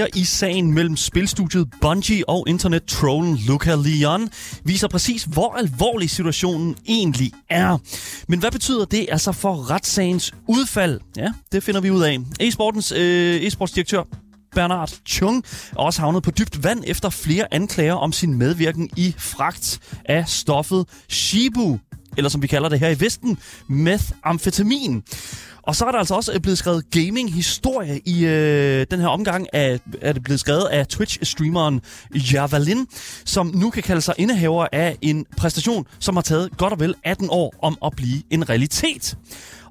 detaljer i sagen mellem spilstudiet Bungie og internettrollen Luca Leon viser præcis, hvor alvorlig situationen egentlig er. Men hvad betyder det altså for retssagens udfald? Ja, det finder vi ud af. E-sportens øh, e-sportsdirektør Bernard Chung er også havnet på dybt vand efter flere anklager om sin medvirken i fragt af stoffet Shibu, eller som vi kalder det her i Vesten, methamfetamin. Og så er der altså også øh, blevet skrevet gaming-historie i øh, den her omgang. Af, er det blevet skrevet af Twitch-streameren Javalin, som nu kan kalde sig indehaver af en præstation, som har taget godt og vel 18 år om at blive en realitet.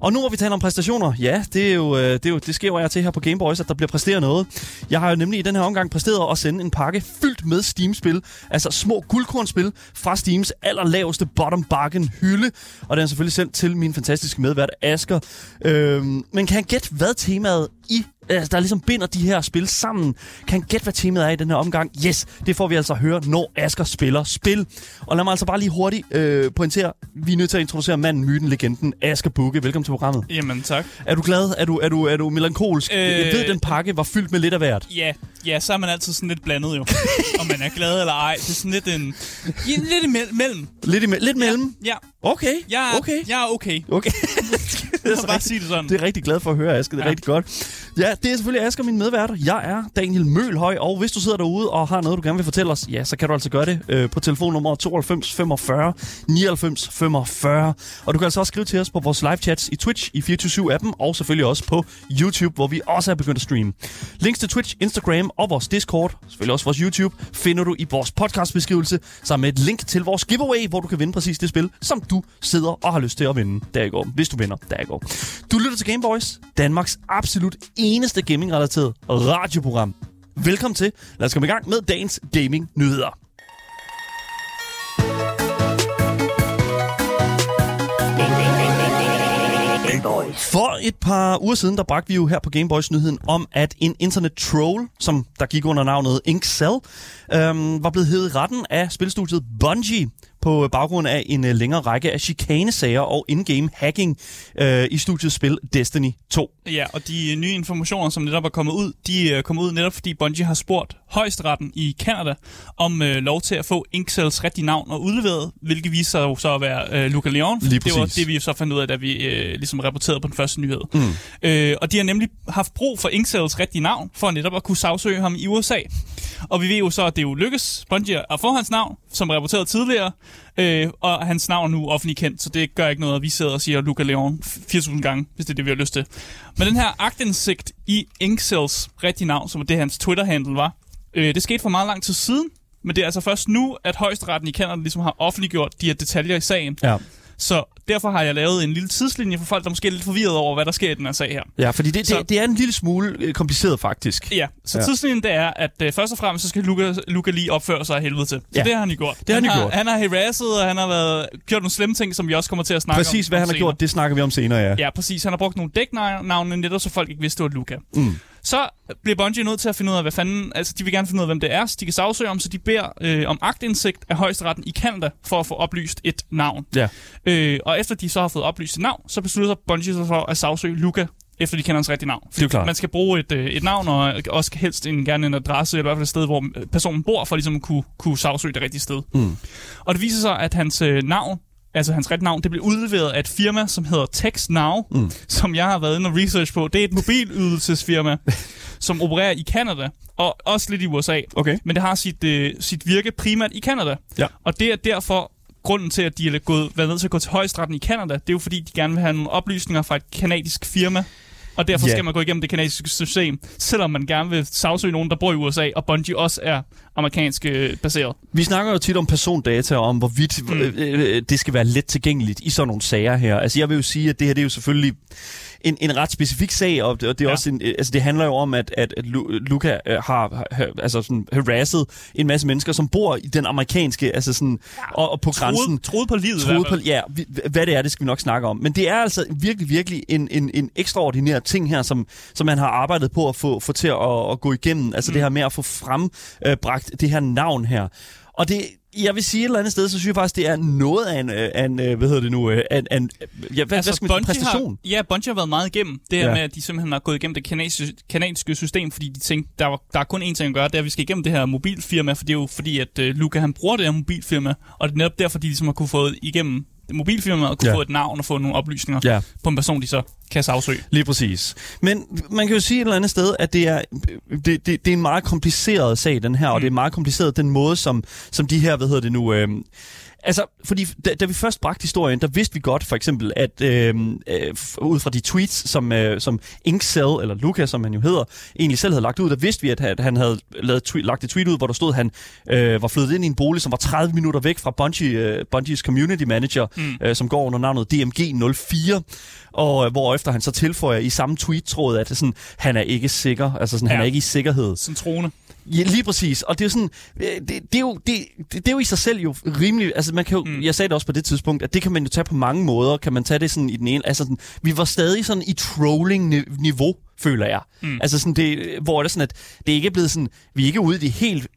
Og nu hvor vi taler om præstationer, ja, det, er jo, øh, det, er jo, det sker jo jeg til her på Gameboys, at der bliver præsteret noget. Jeg har jo nemlig i den her omgang præsteret at sende en pakke fyldt med Steam-spil, altså små guldkornspil fra Steams allerlaveste bottom bargain hylde. Og den er selvfølgelig sendt til min fantastiske medvært Asker. Øhm, men kan jeg gætte, hvad temaet i der ligesom binder de her spil sammen. Kan gætte, hvad temaet er i den her omgang? Yes, det får vi altså at høre, når Asker spiller spil. Og lad mig altså bare lige hurtigt øh, pointere, vi er nødt til at introducere manden, myten, legenden, Asker Bukke. Velkommen til programmet. Jamen, tak. Er du glad? Er du, er du, er du melankolsk? Øh... Jeg ved, den pakke var fyldt med lidt af hvert. Ja, ja, så er man altid sådan lidt blandet jo. om man er glad eller ej. Det er sådan lidt en... Ja, lidt imellem. Lidt, imellem. lidt mellem? Ja. Okay, jeg er, okay. Jeg er okay. Okay. det er bare sige det sådan. Det er rigtig glad for at høre, Asger. Det er ja. rigtig godt. Ja, det er selvfølgelig Asger, min medværter. Jeg er Daniel Mølhøj, og hvis du sidder derude og har noget, du gerne vil fortælle os, ja, så kan du altså gøre det øh, på telefonnummer 92 45 99 45. Og du kan altså også skrive til os på vores live chats i Twitch, i 24-7-appen, og selvfølgelig også på YouTube, hvor vi også er begyndt at streame. Links til Twitch, Instagram og vores Discord, selvfølgelig også vores YouTube, finder du i vores podcastbeskrivelse, sammen med et link til vores giveaway, hvor du kan vinde præcis det spil, som du sidder og har lyst til at vinde der i går, hvis du vinder der i går. Du lytter til Gameboys, Danmarks absolut eneste gaming-relateret radioprogram. Velkommen til. Lad os komme i gang med dagens gaming-nyheder. For et par uger siden, der bragte vi jo her på Gameboys nyheden om, at en internet troll, som der gik under navnet Inkcell, øhm, var blevet hævet i retten af spilstudiet Bungie på baggrund af en uh, længere række af chikanesager og in-game hacking uh, i studiets spil Destiny 2. Ja, og de nye informationer, som netop er kommet ud, de er kommet ud netop fordi Bungie har spurgt højesteretten i Canada om uh, lov til at få Inkcells rigtige navn og udleveret, hvilket viser sig jo så at være uh, Luca Leon. Lige det var det, vi så fandt ud af, da vi uh, ligesom rapporterede på den første nyhed. Mm. Uh, og de har nemlig haft brug for Inkcells rigtige navn, for netop at kunne sagsøge ham i USA. Og vi ved jo så, at det jo lykkes Bungie at få hans navn, som rapporteret tidligere, øh, og hans navn er nu offentlig kendt, så det gør ikke noget, at vi sidder og siger Luca Leon 4.000 gange, hvis det er det, vi har lyst til. Men den her agtindsigt i Inkcells rigtige navn, som det hans Twitter-handle var, øh, det skete for meget lang tid siden, men det er altså først nu, at højesteretten i Canada ligesom har offentliggjort de her detaljer i sagen. Ja. Så derfor har jeg lavet en lille tidslinje for folk, der måske er lidt forvirret over, hvad der sker i den her sag her. Ja, fordi det, så, det, det er en lille smule øh, kompliceret faktisk. Ja, så ja. tidslinjen det er, at uh, først og fremmest så skal Luca, Luca lige opføre sig af helvede til. Så ja. det har han jo gjort. Det har han, han har, gjort. Han har harasset, og han har været, gjort nogle slemme ting, som vi også kommer til at snakke præcis, om. Præcis, hvad han har gjort, det snakker vi om senere, ja. Ja, præcis. Han har brugt nogle dæknavne netop, så folk ikke vidste, det var Luca. Mm. Så bliver Bungie nødt til at finde ud af, hvad fanden... Altså, de vil gerne finde ud af, hvem det er, så de kan sagsøge om, så de beder øh, om agtindsigt af højesteretten i Canada for at få oplyst et navn. Ja. Øh, og efter de så har fået oplyst et navn, så beslutter Bungie sig for at sagsøge Luca efter de kender hans rigtige navn. Det er klart. Man skal bruge et, øh, et navn, og også helst en, gerne en adresse, eller i hvert fald et sted, hvor personen bor, for ligesom at kunne, kunne sagsøge det rigtige sted. Mm. Og det viser sig, at hans øh, navn altså hans rigtige navn, det blev udleveret af et firma, som hedder TextNow, mm. som jeg har været inde og research på. Det er et mobilydelsesfirma, som opererer i Kanada, og også lidt i USA. Okay. Men det har sit, øh, sit virke primært i Kanada. Ja. Og det er derfor grunden til, at de er gået, været nødt til at gå til højestretten i Kanada. Det er jo fordi, de gerne vil have nogle oplysninger fra et kanadisk firma, og derfor Ja. skal man gå igennem det kanadiske system, selvom man gerne vil sagsøge nogen, der bor i USA, og Bungie også er amerikansk øh, baseret. Vi snakker jo tit om persondata, og om hvorvidt mm. øh, øh, det skal være let tilgængeligt i sådan nogle sager her. Altså jeg vil jo sige, at det her det er jo selvfølgelig en, en ret specifik sag, og det, og det, er Ja. også en, øh, altså det handler jo om, at, at, at Lu- Luca øh, har, har altså sådan harasset en masse mennesker, som bor i den amerikanske, altså sådan, og, og på grænsen. Troede, troede på livet troede på, ja, vi- hvad det er, det skal vi nok snakke om. Men det er altså virkelig, virkelig en, en, en ekstraordinær ting her, som, som man har arbejdet på at få, få til at, at gå igennem. Altså mm. det her med at få frembragt det her navn her. Og det, jeg vil sige et eller andet sted, så synes jeg faktisk, det er noget af en, øh, af en øh, hvad hedder det nu, øh, en, en, ja, hvad, altså, hvad skal man præstation. Har, ja, Bungie har været meget igennem. Det her ja. med, at de simpelthen har gået igennem det kanadiske, kanadiske system, fordi de tænkte, der, var, der er kun én ting at gøre, det er, at vi skal igennem det her mobilfirma, for det er jo fordi, at uh, Luca han bruger det her mobilfirma, og det er netop derfor, de ligesom har kunne få igennem mobilfirma og kunne ja. få et navn og få nogle oplysninger ja. på en person, de så kan sagsøge. Lige præcis. Men man kan jo sige et eller andet sted, at det er, det, det, det er en meget kompliceret sag, den her, mm. og det er meget kompliceret den måde, som, som de her, hvad hedder det nu... Øh, Altså, fordi da, da vi først bragte historien, der vidste vi godt for eksempel, at øh, øh, ud fra de tweets, som, øh, som Inkcell, eller Lucas, som han jo hedder, egentlig selv havde lagt ud, der vidste vi, at han havde lavet tweet, lagt et tweet ud, hvor der stod, at han øh, var flyttet ind i en bolig, som var 30 minutter væk fra Bungie, øh, Bungies community manager, mm. øh, som går under navnet DMG04, og øh, hvor efter han så tilføjer i samme tweet-tråd, at sådan, han er ikke sikker, altså sådan, ja. han er ikke i sikkerhed. Sådan trone. Ja, lige præcis. Og det er sådan, øh, det, det, er jo, det, det, det er jo i sig selv jo rimelig, altså man kan jo, mm. jeg sagde det også på det tidspunkt, at det kan man jo tage på mange måder. Kan man tage det sådan i den ene, altså sådan, vi var stadig sådan i trolling-niveau føler jeg. Mm. Altså sådan det, hvor det er sådan, at det ikke er blevet sådan, vi er ikke ude i de helt,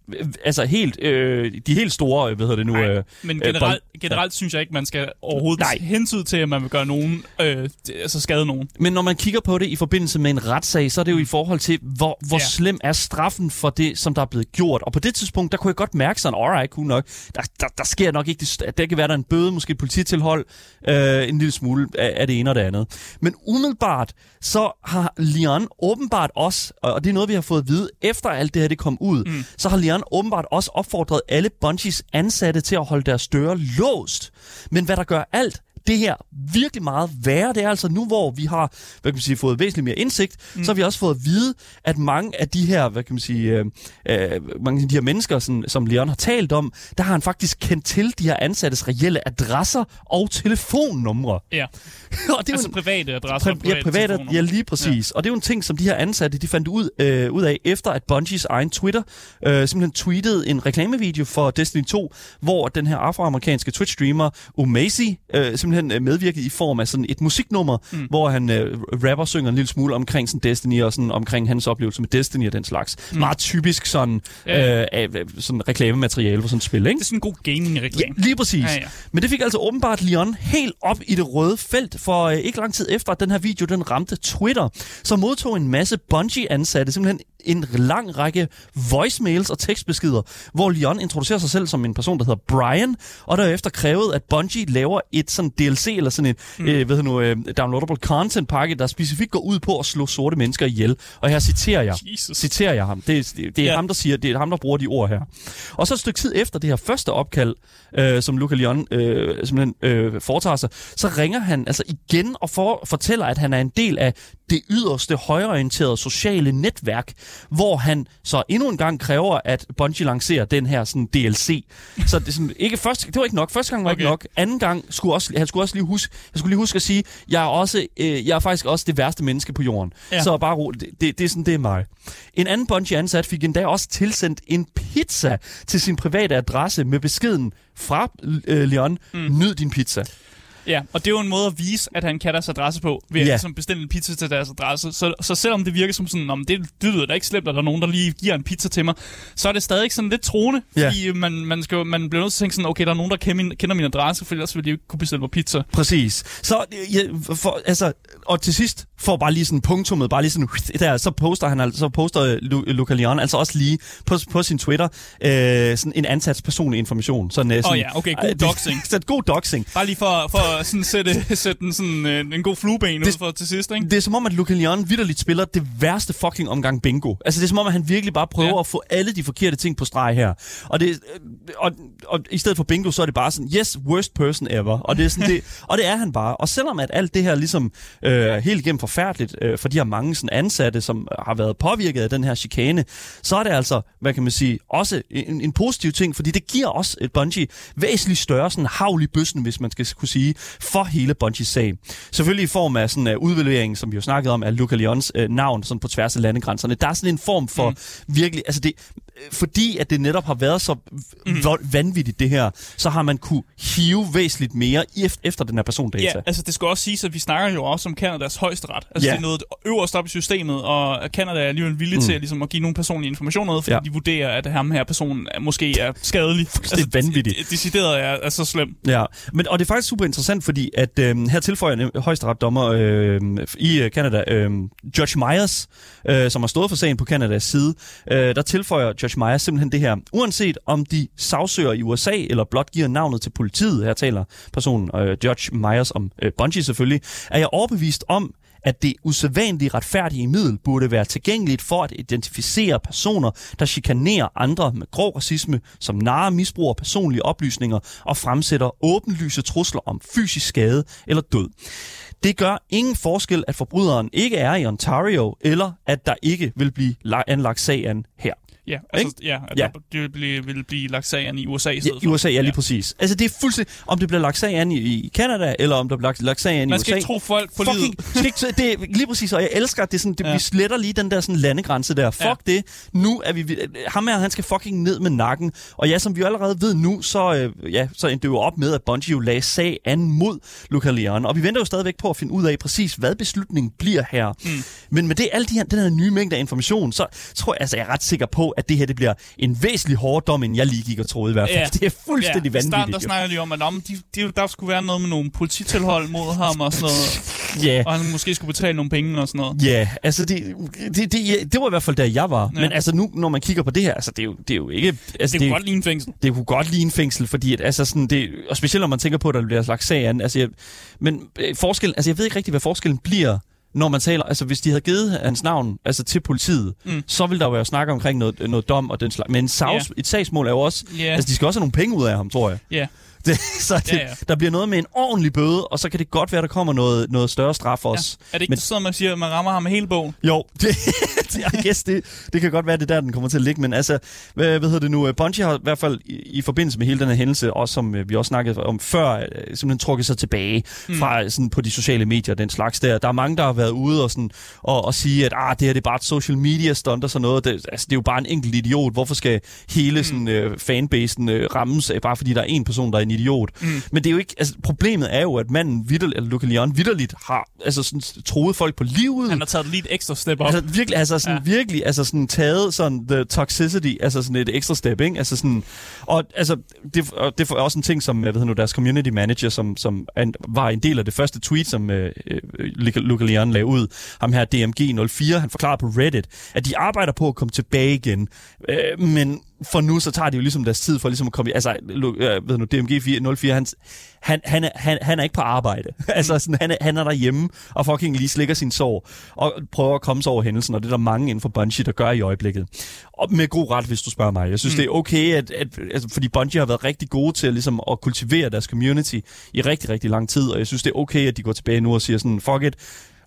altså helt, øh, de helt store, hvad hedder det nu? Nej, øh, men øh, generelt, øh, generelt synes jeg ikke, man skal overhovedet Nej. hensyde til, at man vil gøre nogen, øh, altså skade nogen. Men når man kigger på det i forbindelse med en retssag, så er det jo i forhold til, hvor, hvor ja. slem er straffen for det, som der er blevet gjort. Og på det tidspunkt, der kunne jeg godt mærke sådan, alright, cool nok, der, der, der sker nok ikke, det, der kan være der en bøde, måske et polititilhold, øh, en lille smule af, af det ene og det andet. Men umiddelbart, så har Leon åbenbart også, og det er noget, vi har fået at vide, efter alt det her det kom ud, mm. så har Leon åbenbart også opfordret alle Bungies ansatte til at holde deres døre låst. Men hvad der gør alt, det her virkelig meget værre. Det er altså nu, hvor vi har hvad kan man sige, fået væsentligt mere indsigt, mm. så har vi også fået at vide, at mange af de her, hvad kan man sige, øh, øh, mange af de her mennesker, som, som Leon har talt om, der har han faktisk kendt til de her ansattes reelle adresser og telefonnumre. Ja. og det er altså en, private adresser. Pri- private ja, private, ja, lige præcis. Ja. Og det er jo en ting, som de her ansatte, de fandt ud, øh, ud af, efter at Bungies egen Twitter øh, simpelthen tweetede en reklamevideo for Destiny 2, hvor den her afroamerikanske Twitch-streamer Umazi øh, simpelthen simpelthen øh, medvirket i form af sådan et musiknummer, mm. hvor han øh, rapper synger en lille smule omkring sådan Destiny og sådan omkring hans oplevelse med Destiny og den slags. Mm. Meget typisk sådan, ja. øh, sådan reklamemateriale for sådan et spil, ikke? Det er sådan en god gaming-reklame. Ja, lige præcis. Ja, ja. Men det fik altså åbenbart Leon helt op i det røde felt, for øh, ikke lang tid efter, at den her video den ramte Twitter, så modtog en masse Bungie-ansatte simpelthen en lang række voicemails og tekstbeskeder, hvor Leon introducerer sig selv som en person, der hedder Brian, og derefter krævede, at Bungie laver et sådan DLC, eller sådan en mm. øh, hvad nu, øh, downloadable content pakke, der specifikt går ud på at slå sorte mennesker ihjel. Og her citerer jeg, Jesus. citerer jeg ham. Det, det, det er yeah. ham, der siger, det er ham, der bruger de ord her. Og så et stykke tid efter det her første opkald, øh, som Luca Leon øh, simpelthen øh, foretager sig, så ringer han altså igen og for, fortæller, at han er en del af det yderste højorienterede sociale netværk, hvor han så endnu en gang kræver, at Bungie lancerer den her sådan DLC. Så det, sådan, ikke første, det var ikke nok. Første gang var okay. ikke nok. Anden gang skulle også, han skulle også lige huske, han skulle lige huske at sige, jeg er, også, øh, jeg er faktisk også det værste menneske på jorden. Ja. Så bare ro, det, det, det, er sådan, det er mig. En anden Bungie-ansat fik endda også tilsendt en pizza til sin private adresse med beskeden fra øh, Leon, mm. nyd din pizza. Ja, og det er jo en måde at vise, at han kan deres adresse på, ved at ja. ligesom bestille en pizza til deres adresse. Så, så selvom det virker som sådan, om det, det lyder da ikke slemt, at der er nogen, der lige giver en pizza til mig, så er det stadig sådan lidt troende, ja. fordi man, man, skal, man bliver nødt til at tænke sådan, okay, der er nogen, der kender min, kender min adresse, for ellers vil de ikke kunne bestille mig pizza. Præcis. Så, ja, for, altså, og til sidst, får bare lige sådan punktummet, bare lige sådan, der, så poster han altså, så poster Luca Leon altså også lige på, på sin Twitter, øh, sådan en ansats personlig information. Sådan, øh, sådan, oh ja, okay, god doxing. så god doxing. Bare lige for, for sådan sætte, sætte en, sådan, øh, en god flueben det, ud for til sidst, ikke? Det er som om, at Luca Leon vidderligt spiller det værste fucking omgang bingo. Altså det er som om, at han virkelig bare prøver ja. at få alle de forkerte ting på streg her. Og, det, og, og i stedet for bingo, så er det bare sådan, yes, worst person ever. Og det er, sådan, det, og det er han bare. Og selvom at alt det her ligesom øh, helt igennem forfærdeligt øh, for de her mange sådan, ansatte, som har været påvirket af den her chikane, så er det altså, hvad kan man sige, også en, en positiv ting, fordi det giver også et Bungie væsentligt større sådan havl i bøssen, hvis man skal kunne sige, for hele Bungies sag. Selvfølgelig i form af sådan uh, udvalgering, som vi jo snakkede om, af Luca Leons uh, navn sådan på tværs af landegrænserne. Der er sådan en form for mm. virkelig, altså det, fordi at det netop har været så mm. vanvittigt det her, så har man kunne hive væsentligt mere efter den her persondata. Ja, altså det skal også siges, at vi snakker jo også om Kanadas højesteret. Altså ja. det er noget øverst op i systemet, og Kanada er alligevel villig mm. til ligesom, at give nogle personlige informationer, fordi ja. de vurderer, at ham her person måske er skadelig. Det er altså, vanvittigt. Decideret er, er så slem. Ja, Men, og det er faktisk super interessant, fordi at øh, her tilføjer højesteretdommer øh, i Kanada, øh, Judge Myers, øh, som har stået for sagen på Kanadas side, øh, der tilføjer Josh Meyer simpelthen det her. Uanset om de sagsøger i USA, eller blot giver navnet til politiet, her taler personen øh, Judge Myers om øh, Bungie selvfølgelig, er jeg overbevist om, at det usædvanlige retfærdige middel burde være tilgængeligt for at identificere personer, der chikanerer andre med grov racisme, som narre misbruger personlige oplysninger og fremsætter åbenlyse trusler om fysisk skade eller død. Det gør ingen forskel, at forbryderen ikke er i Ontario, eller at der ikke vil blive anlagt sagen her. Ja, altså, ja, ja. det vil blive, vil blive lagt sag an i USA i stedet ja, i USA, ja, lige ja. præcis. Altså, det er fuldstændig... Om det bliver lagt sag an i, i Canada, eller om der bliver lagt, lagt sag an i USA... Man skal ikke tro folk på livet. Skal ikke, det er lige præcis, og jeg elsker, at det sådan, det, ja. vi sletter lige den der sådan landegrænse der. Fuck ja. det. Nu er vi... Ham her, han skal fucking ned med nakken. Og ja, som vi allerede ved nu, så, øh, ja, så endte det jo op med, at Bungie jo lagde sag an mod Luca Leon. Og vi venter jo stadigvæk på at finde ud af præcis, hvad beslutningen bliver her. Mm. Men med det, alle de her, den her nye mængde af information, så tror jeg, altså, jeg er ret sikker på, at det her det bliver en væsentlig hårdere dom, end jeg lige gik og troede i hvert fald. Ja. Det er fuldstændig ja. vanvittigt. I starten der snakker de om, at om, de, de, der skulle være noget med nogle polititilhold mod ham og sådan noget. Ja. Og han måske skulle betale nogle penge og sådan noget. Ja, altså det, det, det, det var i hvert fald der, jeg var. Ja. Men altså nu, når man kigger på det her, altså det er jo, det er jo ikke... Altså, det kunne godt ligne fængsel. Det kunne godt ligne fængsel, fordi at, altså sådan, det, og specielt når man tænker på, at der bliver slags sag an. Altså, jeg, men øh, forskel, altså jeg ved ikke rigtig, hvad forskellen bliver når man taler, altså hvis de havde givet hans navn altså til politiet, mm. så ville der jo være snak omkring noget, noget dom og den slags. Men sags, yeah. et sagsmål er jo også, yeah. altså de skal også have nogle penge ud af ham, tror jeg. Ja. Yeah. Det, så det, ja, ja. der bliver noget med en ordentlig bøde, og så kan det godt være, der kommer noget, noget større straf også. Ja. Er det ikke Men, sådan, man siger, at man rammer ham med hele bogen? Jo, det, jeg guess, det, det kan godt være, det der, den kommer til at ligge. Men altså, hvad, hvad hedder det nu? Bungie har i hvert fald i, i forbindelse med hele den her hændelse, også som øh, vi også snakkede om før, øh, simpelthen trukket sig tilbage mm. fra sådan, på de sociale medier den slags der. Der er mange, der har været ude og, sådan, og, og sige, at ah, det her det er bare et social media stunt og sådan noget. Det, altså, det er jo bare en enkelt idiot. Hvorfor skal hele mm. sådan, øh, fanbasen øh, rammes, bare fordi der er en person, der er en idiot? Mm. Men det er jo ikke, altså, problemet er jo, at manden, Vittel, eller Luca Leon, vidderligt har altså, sådan, troet folk på livet. Han har taget lige et ekstra step op. Altså, virkelig, altså, sådan, ja. virkelig, altså, sådan, taget sådan, the toxicity, altså sådan et ekstra step, ikke? Altså, sådan, og altså, det, og det er også en ting, som, jeg ved nu, deres community manager, som, som an, var en del af det første tweet, som uh, Luca Leon lagde ud, ham her DMG04, han forklarede på Reddit, at de arbejder på at komme tilbage igen, uh, men for nu, så tager de jo ligesom deres tid for ligesom at komme i... Altså, øh, ved nu, DMG 04, han, han, han, er, han, han er ikke på arbejde. altså, sådan, han, er, han er derhjemme og fucking lige slikker sin sår og prøver at komme sig over hændelsen, og det er der mange inden for Bungie, der gør i øjeblikket. Og med god ret, hvis du spørger mig. Jeg synes, mm. det er okay, at, at, altså, fordi Bungie har været rigtig gode til at, ligesom, at kultivere deres community i rigtig, rigtig lang tid, og jeg synes, det er okay, at de går tilbage nu og siger sådan, fuck it,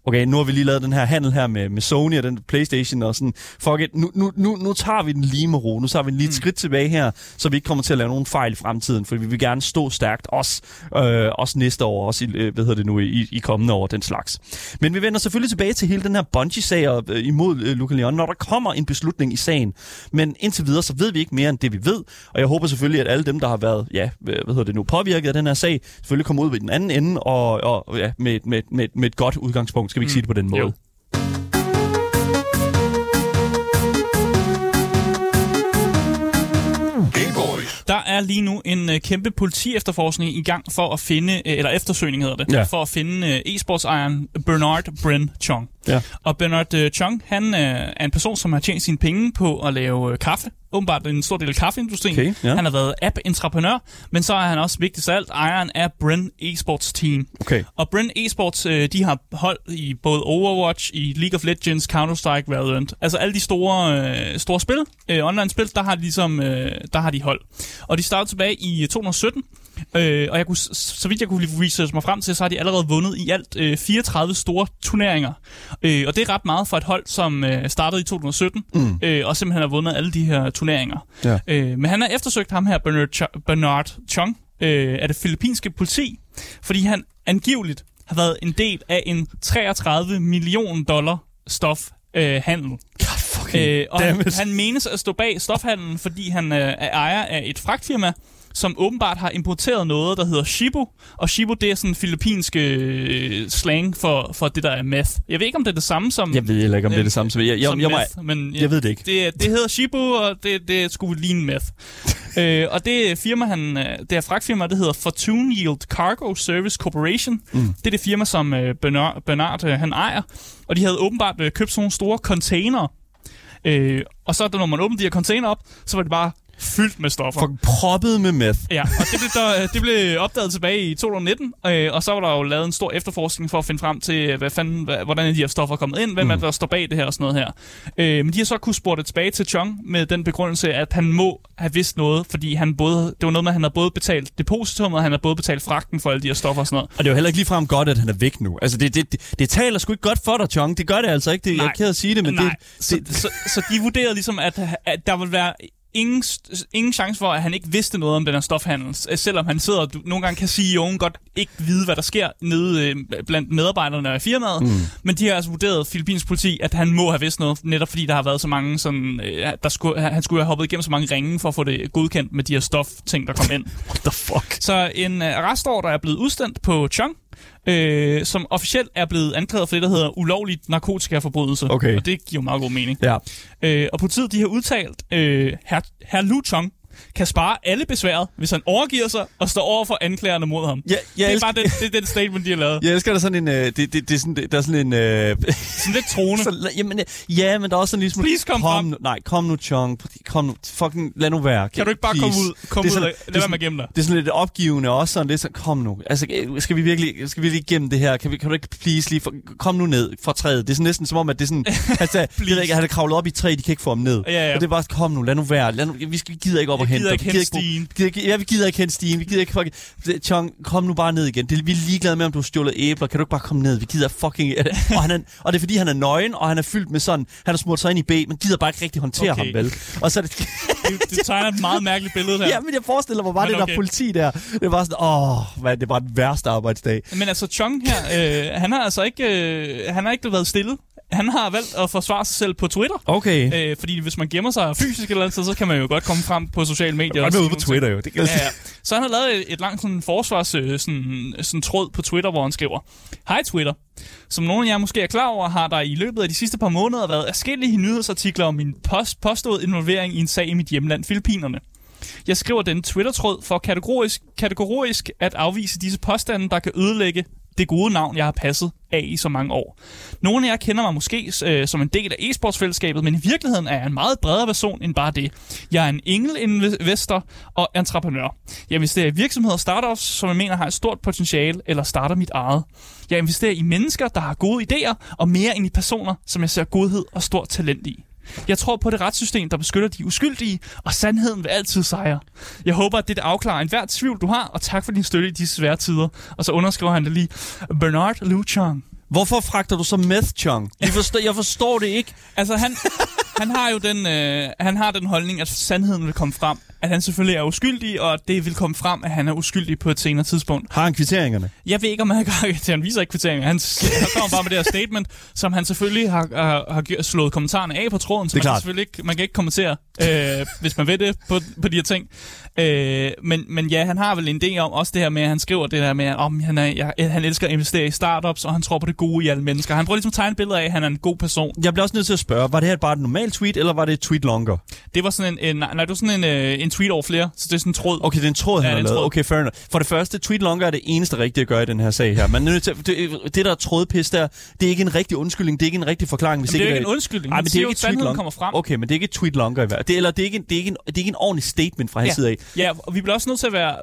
okay, nu har vi lige lavet den her handel her med, med Sony og den Playstation, og sådan, fuck it, nu, nu, nu, nu tager vi den lige med ro, nu tager vi den lige et mm. skridt tilbage her, så vi ikke kommer til at lave nogen fejl i fremtiden, for vi vil gerne stå stærkt, også, øh, også næste år, også i, øh, hvad hedder det nu, i, i kommende år, den slags. Men vi vender selvfølgelig tilbage til hele den her Bungie-sag og, øh, imod øh, Luca Leon, når der kommer en beslutning i sagen. Men indtil videre, så ved vi ikke mere end det, vi ved, og jeg håber selvfølgelig, at alle dem, der har været, ja, hvad hedder det nu, påvirket af den her sag, selvfølgelig kommer ud ved den anden ende, og, og ja, med, med, med, med et godt udgangspunkt skal vi ikke mm. sige det på den måde? Jo. Der er lige nu en uh, kæmpe politi-efterforskning i gang for at finde, uh, eller eftersøgning hedder det, ja. for at finde uh, e-sportsejeren Bernard Bren Chong. Ja. Og Bernard uh, Chong, han uh, er en person, som har tjent sine penge på at lave uh, kaffe åbenbart en stor del af kaffeindustrien. Okay, ja. Han har været app-entreprenør, men så er han også vigtigst af alt ejeren af Bren Esports Team. Okay. Og Bren Esports, øh, de har hold i både Overwatch, i League of Legends, Counter-Strike, Valorant. Altså alle de store, øh, store spil, øh, online-spil, der har de ligesom, øh, der har de hold. Og de startede tilbage i 2017, Øh, og jeg kunne, så vidt jeg kunne research mig frem til, så har de allerede vundet i alt øh, 34 store turneringer. Øh, og det er ret meget for et hold, som øh, startede i 2017, mm. øh, og simpelthen har vundet alle de her turneringer. Ja. Øh, men han har eftersøgt ham her, Bernard, Ch- Bernard Chung, øh, af det filippinske politi, fordi han angiveligt har været en del af en 33 million dollar stof øh. God. Øh, og han, han menes at stå bag stofhandlen, fordi han øh, er ejer af et fragtfirma, som åbenbart har importeret noget, der hedder Shibu. Og Shibu, det er sådan filippinsk øh, slang for, for det, der er meth. Jeg ved ikke, om det er det samme som... Jeg ved heller ikke, om det er det samme. Så jeg, jeg, som jeg, jeg, meth, men jeg ved det ikke. Det, det hedder Shibu, og det, det skulle ligne meth. øh, og det firma, han, øh, det her fragtfirma, det hedder Fortune Yield Cargo Service Corporation. Mm. Det er det firma, som øh, Bernard, Bernard øh, han ejer. Og de havde åbenbart øh, købt sådan nogle store container. Øh, og så når man åbnede de her container op, så var det bare fyldt med stoffer. For proppet med meth. Ja, og det blev, der, det blev opdaget tilbage i 2019, øh, og så var der jo lavet en stor efterforskning for at finde frem til, hvad fanden, hvad, hvordan er de her stoffer er kommet ind, hvem mm. er der står bag det her og sådan noget her. Øh, men de har så kunne spore det tilbage til Chong med den begrundelse, at han må have vidst noget, fordi han både, det var noget med, at han har både betalt depositum, og han har både betalt fragten for alle de her stoffer og sådan noget. Og det er jo heller ikke ligefrem godt, at han er væk nu. Altså, det, det, det, det taler sgu ikke godt for dig, Chong. Det gør det altså ikke. Det, jeg er ked at sige det, men Nej, det, så, det, så, så de vurderede ligesom, at, at der vil være ingen, ingen chance for, at han ikke vidste noget om den her stofhandel. Selvom han sidder, du, nogle gange kan CEO'en godt ikke vide, hvad der sker nede øh, blandt medarbejderne af firmaet. Mm. Men de har altså vurderet Filippinsk politi, at han må have vidst noget, netop fordi der har været så mange sådan, øh, der skulle, han skulle have hoppet igennem så mange ringe for at få det godkendt med de her stofting, der kom ind. What the fuck? Så en øh, arrestordre er blevet udstedt på Chong, øh, som officielt er blevet anklaget for det, der hedder ulovligt narkotikaforbrydelse. Okay. Og det giver jo meget god mening. Ja. Øh, og politiet de har udtalt, øh, her, her Lu Chong kan spare alle besværet, hvis han overgiver sig og står over for anklagerne mod ham. Ja, jeg det er elsker- bare den, det, den statement, de har lavet. Jeg elsker, der er sådan en... Øh, det, det, det er sådan, der er sådan en... Øh, Sådan lidt trone. så, jamen, øh, ja, men der er også sådan ligesom... Please kom kom frem. Nu, nej, kom nu, Chong. Kom nu. Fucking, lad nu være. Kan du ikke bare Please. komme ud, komme Det er ud sådan- det er lad være med at gemme dig? Det er sådan lidt opgivende også sådan lidt sådan, kom nu. Altså, øh, skal vi virkelig, skal vi lige igennem det her? Kan, vi, kan du ikke please lige, for, kom nu ned fra træet. Det er sådan næsten som om, at det er sådan, altså, jeg ved ikke, han er kravlet op i et træ, de kan ikke få ham ned. Ja, ja. Og det er bare, kom nu, lad nu være. Lad nu, vi, gider ikke op og hente gider dig. ikke Vi hente bo- stigen. vi gider ikke, ja, vi gider ikke hente stigen. Vi gider ikke fucking... Chong, kom nu bare ned igen. Det, vi er ligeglade med, om du har stjålet æbler. Kan du ikke bare komme ned? Vi gider fucking... og, han er, og det er fordi, han er nøgen, og han er fyldt med sådan... Han har smurt sig ind i B, men gider bare ikke rigtig håndtere Okay. ham, vel? Og så er det... Det, det tegner et meget mærkeligt billede her. Ja, men jeg forestiller mig bare Men det der okay. politi der. Det var sådan, åh, hvad, det var den værste arbejdsdag. Men altså, Chong her, øh, han har altså ikke, øh, han har ikke været stille. Han har valgt at forsvare sig selv på Twitter. Okay. Øh, fordi hvis man gemmer sig fysisk eller andet sted, så kan man jo godt komme frem på sociale medier. godt ude på Twitter jo. Det kan. Ja, ja. Så han har lavet et, et langt sådan, forsvars øh, sådan, sådan, tråd på Twitter, hvor han skriver, Hej Twitter. Som nogle af jer måske er klar over, har der i løbet af de sidste par måneder været forskellige nyhedsartikler om min post, påståede involvering i en sag i mit hjemland, Filippinerne. Jeg skriver den Twitter-tråd for kategorisk, kategorisk at afvise disse påstande, der kan ødelægge det gode navn, jeg har passet af i så mange år. Nogle af jer kender mig måske øh, som en del af e-sportsfællesskabet, men i virkeligheden er jeg en meget bredere person end bare det. Jeg er en engelinvestor og entreprenør. Jeg investerer i virksomheder og startups, som jeg mener har et stort potentiale, eller starter mit eget. Jeg investerer i mennesker, der har gode idéer, og mere end i personer, som jeg ser godhed og stort talent i. Jeg tror på det retssystem, der beskytter de uskyldige, og sandheden vil altid sejre. Jeg håber, at det afklarer enhver tvivl, du har, og tak for din støtte i disse svære tider. Og så underskriver han det lige. Bernard Luchang. Hvorfor fragter du så meth, Chong? Jeg forstår, jeg forstår det ikke. Altså, han, han har jo den, øh, han har den holdning, at sandheden vil komme frem. At han selvfølgelig er uskyldig, og at det vil komme frem, at han er uskyldig på et senere tidspunkt. Har han kvitteringerne? Jeg ved ikke, om han har Han viser ikke kvitteringen. Han, kommer bare med det her statement, som han selvfølgelig har, har, har slået kommentarerne af på tråden. Så Det man, kan klart. selvfølgelig ikke, man kan ikke kommentere, øh, hvis man ved det på, på de her ting. Øh, men, men ja, han har vel en idé om også det her med, at han skriver det der med, om han, er, jeg, han elsker at investere i startups, og han tror på det gode i alle mennesker. Han prøver ligesom at tegne et billede af, at han er en god person. Jeg bliver også nødt til at spørge, var det her bare et normalt tweet, eller var det et tweet longer? Det var sådan en, en, nej, det var sådan en, øh, en tweet over flere, så det er sådan en tråd. Okay, det er en tråd, han Ja, har det er lavet. Okay, fair enough. For det første, tweet longer er det eneste rigtige at gøre i den her sag her. Man er til, det, det der er trådpis der, det er ikke en rigtig undskyldning, det er ikke en rigtig forklaring. Hvis Men det er det ikke en undskyldning. Ej, Han men det er ikke et tweet sandheden long. kommer frem. Okay, men det er ikke et tweet longer i hvert det, Eller det er, ikke en, det, er ikke en, det er ikke en ordentlig statement fra hans side af. Ja, og vi bliver også nødt til at være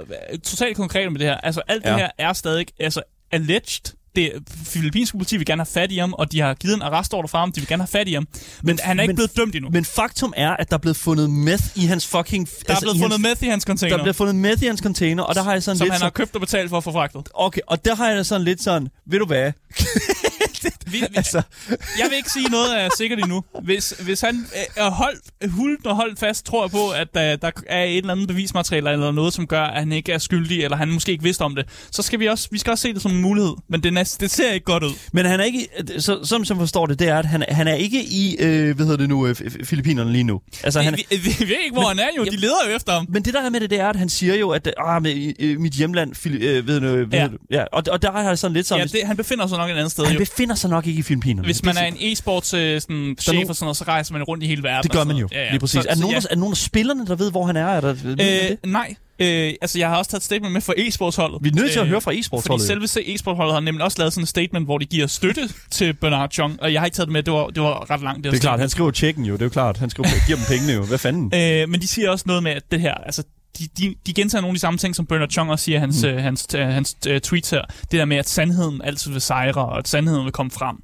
totalt konkrete med det her. Altså, alt det Ja. her er stadig altså, alleged. Det filippinske politi vil gerne have fat i ham, og de har givet en arrestordre fra ham. De vil gerne have fat i ham. Men, men han er ikke men- blevet dømt endnu. Men faktum er, at der er blevet fundet meth i hans fucking... der er blevet i fundet hans, meth i hans container, Der er blevet fundet meth i hans container, og der har jeg sådan som lidt han sådan, har købt og betalt for at få fragtet. Okay, og der har jeg da sådan lidt sådan, ved du hvad? vi, vi, altså. Jeg vil ikke sige noget er sikkert endnu. Hvis, hvis han øh, er holdt, og holdt fast, tror jeg på, at der, der er et eller andet bevismateriale eller noget, som gør, at han ikke er skyldig, eller han måske ikke vidste om det, så skal vi også, vi skal også se det som en mulighed. Men det, det ser ikke godt ud. Men han er ikke, så, som jeg forstår det, det er, at han, han er ikke i, øh, hvad hedder det nu, øh, Filippinerne lige nu. Altså, vi, han, vi, vi, ved ikke, hvor men, han er jo. De leder jo efter ham. Men det der er med det, det er, at han siger jo, at ah, med, i, mit hjemland, Fili, øh, ved, du, ved ja. Du, ja. Og, og der har jeg sådan lidt sådan... Ja, det, han befinder sig nok et andet sted. Han jo. befinder sig nok ikke i Filippinerne. Hvis man er en e-sports øh, sådan, chef no... og sådan noget, så rejser man rundt i hele verden. Det gør man jo, ja, ja. lige præcis. Så, er, nogen, ja. der, er nogen af spillerne, der ved, hvor han er? er der, øh, nej, Øh, altså, jeg har også taget statement med fra e-sportsholdet. Vi er nødt til at øh, høre fra e-sportsholdet. Fordi selve e-sportsholdet har nemlig også lavet sådan en statement, hvor de giver støtte til Bernard Chong, og jeg har ikke taget det med, det var, det var ret langt. Det, det er klart, han skriver tjekken jo, det er jo klart. Han skriver, giver dem pengene jo. Hvad fanden? Øh, men de siger også noget med, at det her, altså, de, de, de gentager nogle af de samme ting, som Bernard Chong også siger hans, mm. uh, hans, uh, hans uh, tweets her. Det der med, at sandheden altid vil sejre, og at sandheden vil komme frem.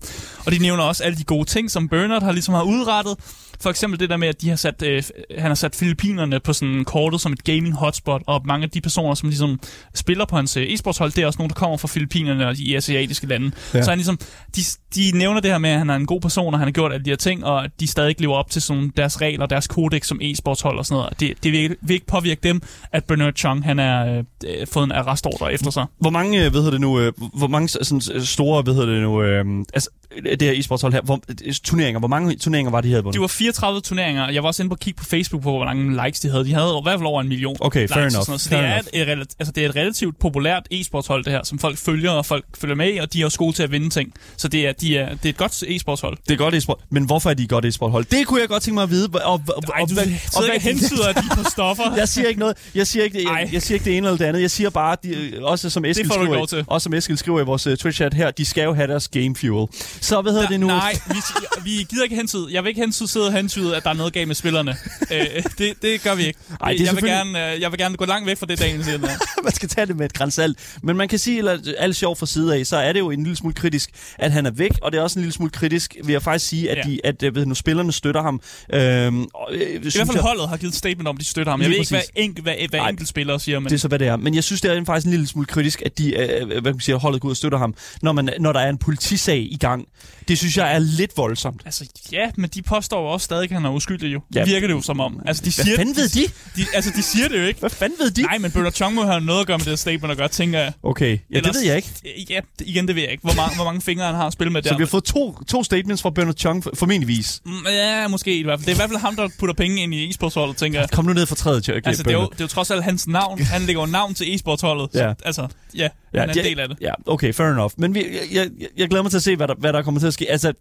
Og de nævner også alle de gode ting, som Bernard har ligesom har udrettet. For eksempel det der med, at de har sat, øh, han har sat Filippinerne på sådan kortet som et gaming hotspot, og mange af de personer, som ligesom spiller på hans e-sportshold, det er også nogen, der kommer fra Filippinerne og de asiatiske lande. Ja. Så han ligesom, de, de nævner det her med, at han er en god person, og han har gjort alle de her ting, og de stadig ikke lever op til sådan deres regler, deres kodex som e-sportshold og sådan noget. Det, det vil, vil ikke påvirke dem, at Bernard Chung, han er øh, fået en arrestordre efter sig. Hvor mange, øh, hvad det nu, øh, hvor mange sådan store, hvad hedder det nu, øh, altså, det her e-sportshold her, hvor, turneringer, hvor mange turneringer var de her? Det var 34 turneringer. Jeg var også inde på at kigge på Facebook på, hvor mange likes de havde. De havde i hvert fald over en million Okay, likes fair enough. Så det er, et, et, altså det er et relativt populært e-sportshold, det her, som folk følger, og folk følger med i, og de er også gode til at vinde ting. Så det er, de er, det er et godt e-sportshold. Det er godt e-sport. Men hvorfor er de et godt e-sporthold? Det kunne jeg godt tænke mig at vide. Og, og, Ej, du og, og, ikke hensyder, de på stoffer. jeg siger ikke noget. Jeg siger ikke det, jeg, jeg siger ikke det ene eller det andet. Jeg siger bare, de, også som Eskild skriver, også som Eskild skriver i vores uh, Twitch-chat her, de skal jo have deres game fuel. Så hvad hedder det nu? Nej, vi, vi gider ikke hensyde. Jeg vil ikke hensyde sidde og hensyde, at der er noget galt med spillerne. øh, det, det gør vi ikke. Ej, det jeg, vil gerne, øh, jeg vil gerne gå langt væk fra det, Daniel siger. man skal tage det med et grænsalt. Men man kan sige, at alt sjov fra side af, så er det jo en lille smule kritisk, at han er væk, og det er også en lille smule kritisk, vil jeg faktisk sige, at, ja. de, at ved, nu spillerne støtter ham. Øhm, og, øh, I hvert fald jeg, holdet har givet statement om, at de støtter ham. Jeg ved ikke, hvad, enkel, hvad, hvad Ej, enkelt spiller siger. Men... Det er så, hvad det er. Men jeg synes, det er faktisk en lille smule kritisk, at de, øh, hvad kan man sige, holdet går ud og støtter ham, når, man, når der er en politisag i gang. Det synes jeg er lidt voldsomt. Altså, ja, men de påstår også stadig, han er uskyldig jo. Ja. Virker det jo som om. Altså, de siger, Hvad fanden ved de? de? Altså, de siger det jo ikke. Hvad fanden ved de? Nej, men Bernard Chong må have noget at gøre med det statement at gøre, tænker jeg. Okay, ja, Ellers, det ved jeg ikke. Ja, igen, det ved jeg ikke. Hvor mange, hvor mange fingre han har at spille med der. Så vi har fået to, to statements fra Bernard Chong, formentligvis. Mm, ja, måske i hvert fald. Det er i hvert fald ham, der putter penge ind i e-sportsholdet, tænker jeg. Kom nu ned fra træet, okay, Altså, det er, jo, det er jo trods alt hans navn. Han lægger jo navn til e-sportsholdet. Ja. Altså, ja, ja, han er en del af det. Ja, okay, fair enough. Men vi, jeg, jeg, jeg glæder mig til at se, hvad der, hvad der kommer til at ske. Altså,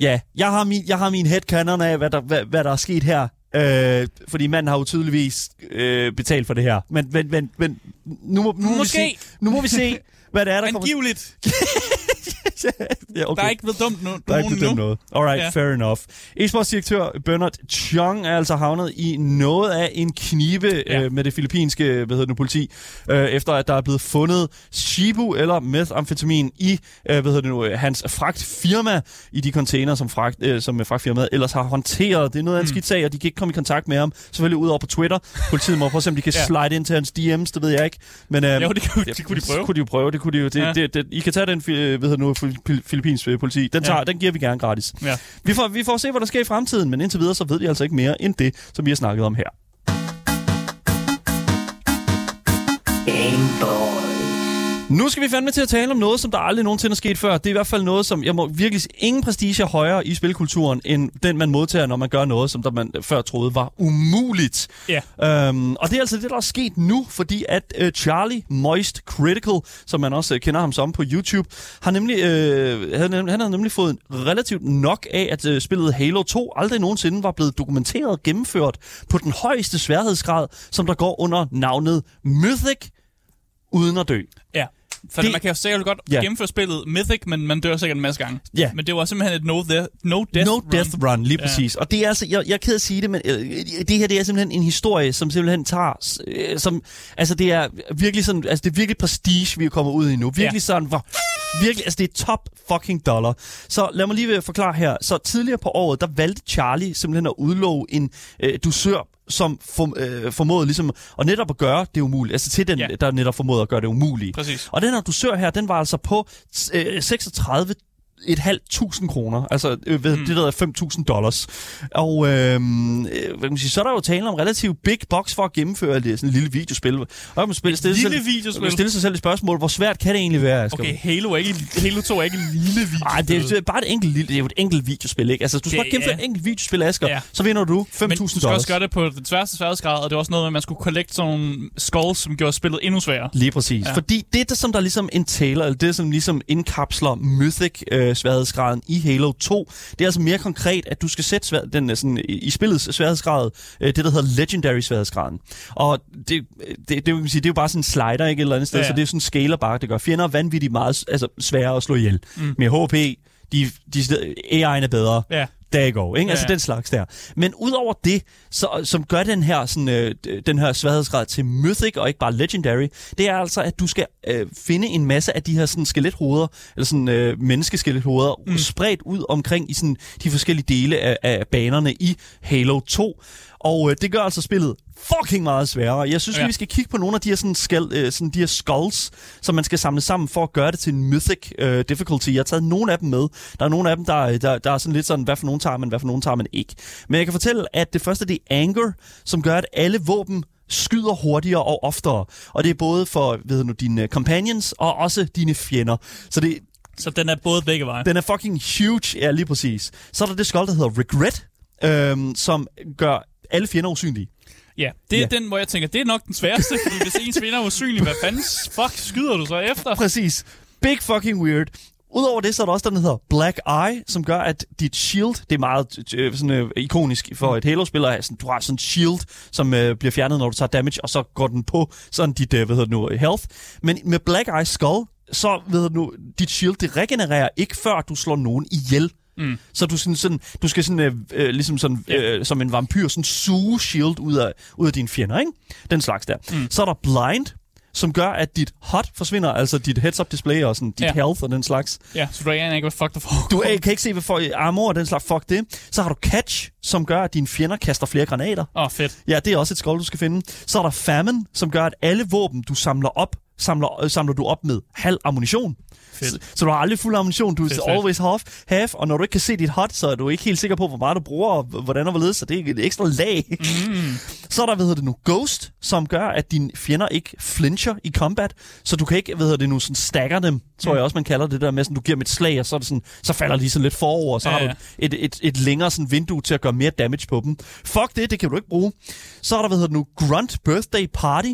Ja, jeg har min, jeg har min headcanon af, hvad der, hvad, hvad der er sket her. Øh, fordi manden har jo tydeligvis øh, betalt for det her. Men, men, men, men nu, må, nu, må vi se, nu må vi se, hvad det er, der Angiveligt. kommer... ja, okay. Der er ikke blevet dumt nu. Der er ikke blevet dumt noget. Alright, ja. fair enough. Esports-direktør Bernard Chung er altså havnet i noget af en knibe ja. øh, med det filippinske hvad hedder det politi, øh, efter at der er blevet fundet Shibu eller methamfetamin i øh, hvad hedder det nu, hans fragtfirma i de container, som, fragt, øh, som fragtfirmaet ellers har håndteret. Det er noget af en mm. skidt sag, og de kan ikke komme i kontakt med ham. Selvfølgelig ud over på Twitter. Politiet må prøve at se, om de kan ja. slide ind til hans DM's, det ved jeg ikke. Men, øh, jo, det, kunne, det kunne de prøve. Det kunne de jo prøve. Det kunne de jo. Det, ja. det, det, I kan tage den, øh, ved nu, filippinsk øh, politi. Den, tager, ja. den giver vi gerne gratis. Ja. Vi, får, vi får se, hvad der sker i fremtiden, men indtil videre, så ved vi altså ikke mere end det, som vi har snakket om her. Nu skal vi fandme til at tale om noget, som der aldrig nogensinde er sket før. Det er i hvert fald noget, som jeg må virkelig ingen prestige højere i spilkulturen, end den, man modtager, når man gør noget, som der man før troede var umuligt. Ja. Øhm, og det er altså det, der er sket nu, fordi at uh, Charlie Moist Critical, som man også uh, kender ham som på YouTube, har nemlig, uh, han, han har nemlig fået relativt nok af, at uh, spillet Halo 2 aldrig nogensinde var blevet dokumenteret og gennemført på den højeste sværhedsgrad, som der går under navnet Mythic, uden at dø. Ja. For det, man kan jo sikkert godt yeah. gennemføre spillet Mythic, men man dør sikkert en masse gange. Yeah. Men det var simpelthen et no, de- no death no run. death run, lige præcis. Og det er altså, jeg, jeg er ked at sige det, men øh, det her det er simpelthen en historie, som simpelthen tager, øh, som, altså det er virkelig sådan, altså det er virkelig prestige, vi er kommet ud i nu. Virkelig yeah. sådan, hvor, virkelig, altså det er top fucking dollar. Så lad mig lige forklare her. Så tidligere på året, der valgte Charlie simpelthen at udlove en øh, dusør som for, øh, formåede ligesom at netop at gøre det umuligt. Altså til den, ja. der netop formåede at gøre det umuligt. Præcis. Og den her dusør her, den var altså på øh, 36 et halvt tusind kroner, altså øh, ved, mm. det der er 5.000 dollars. Og øh, øh, hvad kan man sige, så er der jo tale om relativt big box for at gennemføre det, sådan et lille videospil. Og man spille, stille, lille selv, videospil? Man stille sig selv et spørgsmål, hvor svært kan det egentlig være? Asger? Okay, Halo, er ikke, Halo 2 er ikke en lille videospil. Nej, det er, er bare et enkelt, lille, det er et enkelt videospil, ikke? Altså, du skal Det- bare gennemføre ja. et enkelt videospil, Asger, Ja. så vinder du 5.000 Men du dollars. skal også gøre det på den sværeste sværhedsgrad, og det var også noget med, at man skulle collect sådan nogle skulls, som gjorde spillet endnu sværere. Lige præcis. Ja. Fordi det, der, som der ligesom entailer, eller det, som ligesom indkapsler Mythic øh, sværhedsgraden i Halo 2, det er altså mere konkret, at du skal sætte svær, den, øh, sådan, i, spillets sværhedsgrad, øh, det der hedder Legendary sværhedsgraden. Og det, det, det, vil sige, det er jo bare sådan en slider, ikke et eller andet sted, ja. ja. så det er sådan en scaler bare, det gør fjender vanvittigt meget altså, sværere at slå ihjel. Mm. Med HP, de, de, AI'en er bedre, Ja. Go, ikke? Ja, Altså den slags der. Men udover det, så, som gør den her, sådan, øh, den her sværhedsgrad til Mythic og ikke bare Legendary, det er altså, at du skal øh, finde en masse af de her sådan, skelethoveder, eller sådan øh, menneskeskelethoveder, mm. spredt ud omkring i sådan, de forskellige dele af, af banerne i Halo 2. Og øh, det gør altså spillet fucking meget sværere. Jeg synes lige, Ja. vi skal kigge på nogle af de her, sådan, skal, øh, sådan, de her skulls, som man skal samle sammen for at gøre det til en mythic øh, difficulty. Jeg har taget nogle af dem med. Der er nogle af dem, der, der, der er sådan lidt sådan, hvad for nogen tager man, hvad for nogen tager man ikke. Men jeg kan fortælle, at det første det er anger, som gør, at alle våben skyder hurtigere og oftere. Og det er både for ved du, dine companions og også dine fjender. Så det, Så den er både begge veje. den er fucking huge, ja lige præcis. Så er der det skjold, der hedder Regret, øhm, som gør alle fjender usynlige. Ja, det er Ja. den, hvor jeg tænker, det er nok den sværeste, fordi hvis ens vinder er usynlig, hvad fanden fuck skyder du så efter? Præcis. Big fucking weird. Udover det, så er der også den, der hedder Black Eye, som gør, at dit shield, det er meget øh, sådan, øh, ikonisk for et Halo-spil, at have sådan, du har sådan en shield, som øh, bliver fjernet, når du tager damage, og så går den på sådan dit, øh, hvad hedder det nu, health. Men med Black Eye Skull, så ved du nu, dit shield, det regenererer ikke før du slår nogen ihjel. Mm. Så du, sådan, sådan, du skal sådan, øh, øh, ligesom sådan, øh, som en vampyr, sådan suge shield ud af, ud af dine fjender, ikke? Den slags der. Mm. Så er der blind, som gør, at dit HUD forsvinder, altså dit heads-up display og sådan, dit Ja. health og den slags. Ja, så du aner ikke, hvad fuck der foregår. Du er, kan ikke se, hvad for armor og den slags, fuck det. Så har du catch, som gør, at dine fjender kaster flere granater. Åh, oh, fedt. Ja, det er også et skjold, du skal finde. Så er der famine, som gør, at alle våben, du samler op, samler, øh, samler du op med halv ammunition. Fedt. Så, du har aldrig fuld ammunition, du er always half, half, og når du ikke kan se dit hot, så er du ikke helt sikker på, hvor meget du bruger, og hvordan og hvorledes, så det er et ekstra lag. Mm. Så er der, hvad hedder det nu, Ghost, som gør, at dine fjender ikke flincher i combat, så du kan ikke, hvad hedder det nu, sådan stacker dem, tror Mm. jeg også, man kalder det der med, sådan, du giver dem et slag, og så, er det sådan, så falder de sådan lidt forover, og så Ja, har du et, et, et længere sådan vindue til at gøre mere damage på dem. Fuck det, det kan du ikke bruge. Så er der, hvad hedder det nu, Grunt Birthday Party,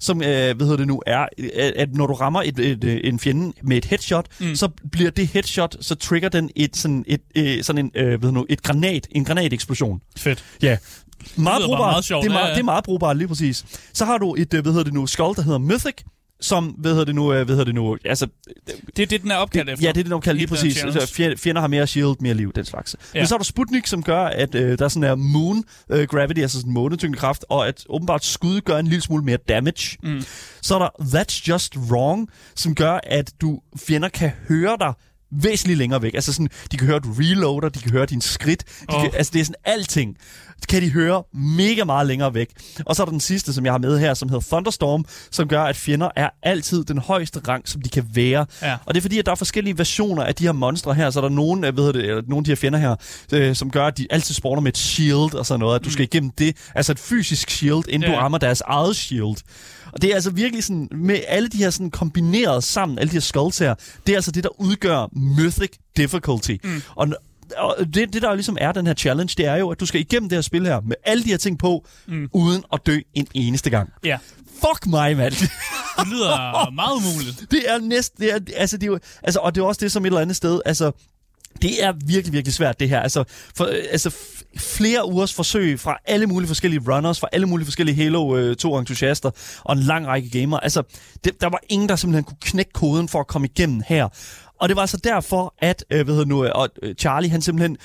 som, øh, hvad hedder det nu, er, at, at når du rammer et, et, et, en fjende med et headshot, mm. så bliver det headshot, så trigger den et, sådan, et, øh, sådan en, øh, hvad hedder nu, et granat, en granateksplosion. Fedt. Ja. Meget brugbart. meget sjovt, det, er ja, meget, ja. det er meget brugbart, lige præcis. Så har du et, øh, hvad hedder det nu, skjold, der hedder Mythic, som, hvad hedder det nu, øh, hvad hedder det nu, altså, Det er det, den er opkaldt efter. Ja, det er det, de kalder lige den præcis. Altså, fjender har mere shield, mere liv, den slags. Ja. Men så er der Sputnik, som gør, at øh, der er sådan her moon øh, gravity, altså sådan månetyngdekraft, og at åbenbart skud gør en lille smule mere damage. Mm. Så er der That's Just Wrong, som gør, at du fjender kan høre dig væsentligt længere væk. Altså sådan, de kan høre, at du reloader, de kan høre dine skridt. De Åh. kan, altså det er sådan alting. Kan de høre mega meget længere væk. Og så er der den sidste, som jeg har med her, som hedder Thunderstorm, som gør, at fjender er altid den højeste rang, som de kan være. Ja. Og det er fordi, at der er forskellige versioner af de her monstre her. Så er der nogen, øh, ved det, eller nogle af de her fjender her, øh, som gør, at de altid spawner med et shield og sådan noget. At du skal igennem det. Altså et fysisk shield, inden Ja. du rammer deres eget shield. Og det er altså virkelig sådan, med alle de her sådan kombineret sammen, alle de her skulls her, det er altså det, der udgør Mythic Difficulty. Mm. Og og det, det, der ligesom er den her challenge, det er jo, at du skal igennem det her spil her, med alle de her ting på, mm. uden at dø en eneste gang. Ja. Fuck mig, mand. Det lyder meget umuligt. Det er næsten, det er, altså, det er jo, altså, og det er også det som et eller andet sted, altså, det er virkelig, virkelig svært, det her. Altså, for, øh, altså flere ugers forsøg fra alle mulige forskellige runners, fra alle mulige forskellige Halo øh, 2-entusiaster og en lang række gamere. Altså, det, der var ingen, der simpelthen kunne knække koden for at komme igennem her. Og det var altså derfor, at øh, hvad hedder nu, øh, og, øh, Charlie, han simpelthen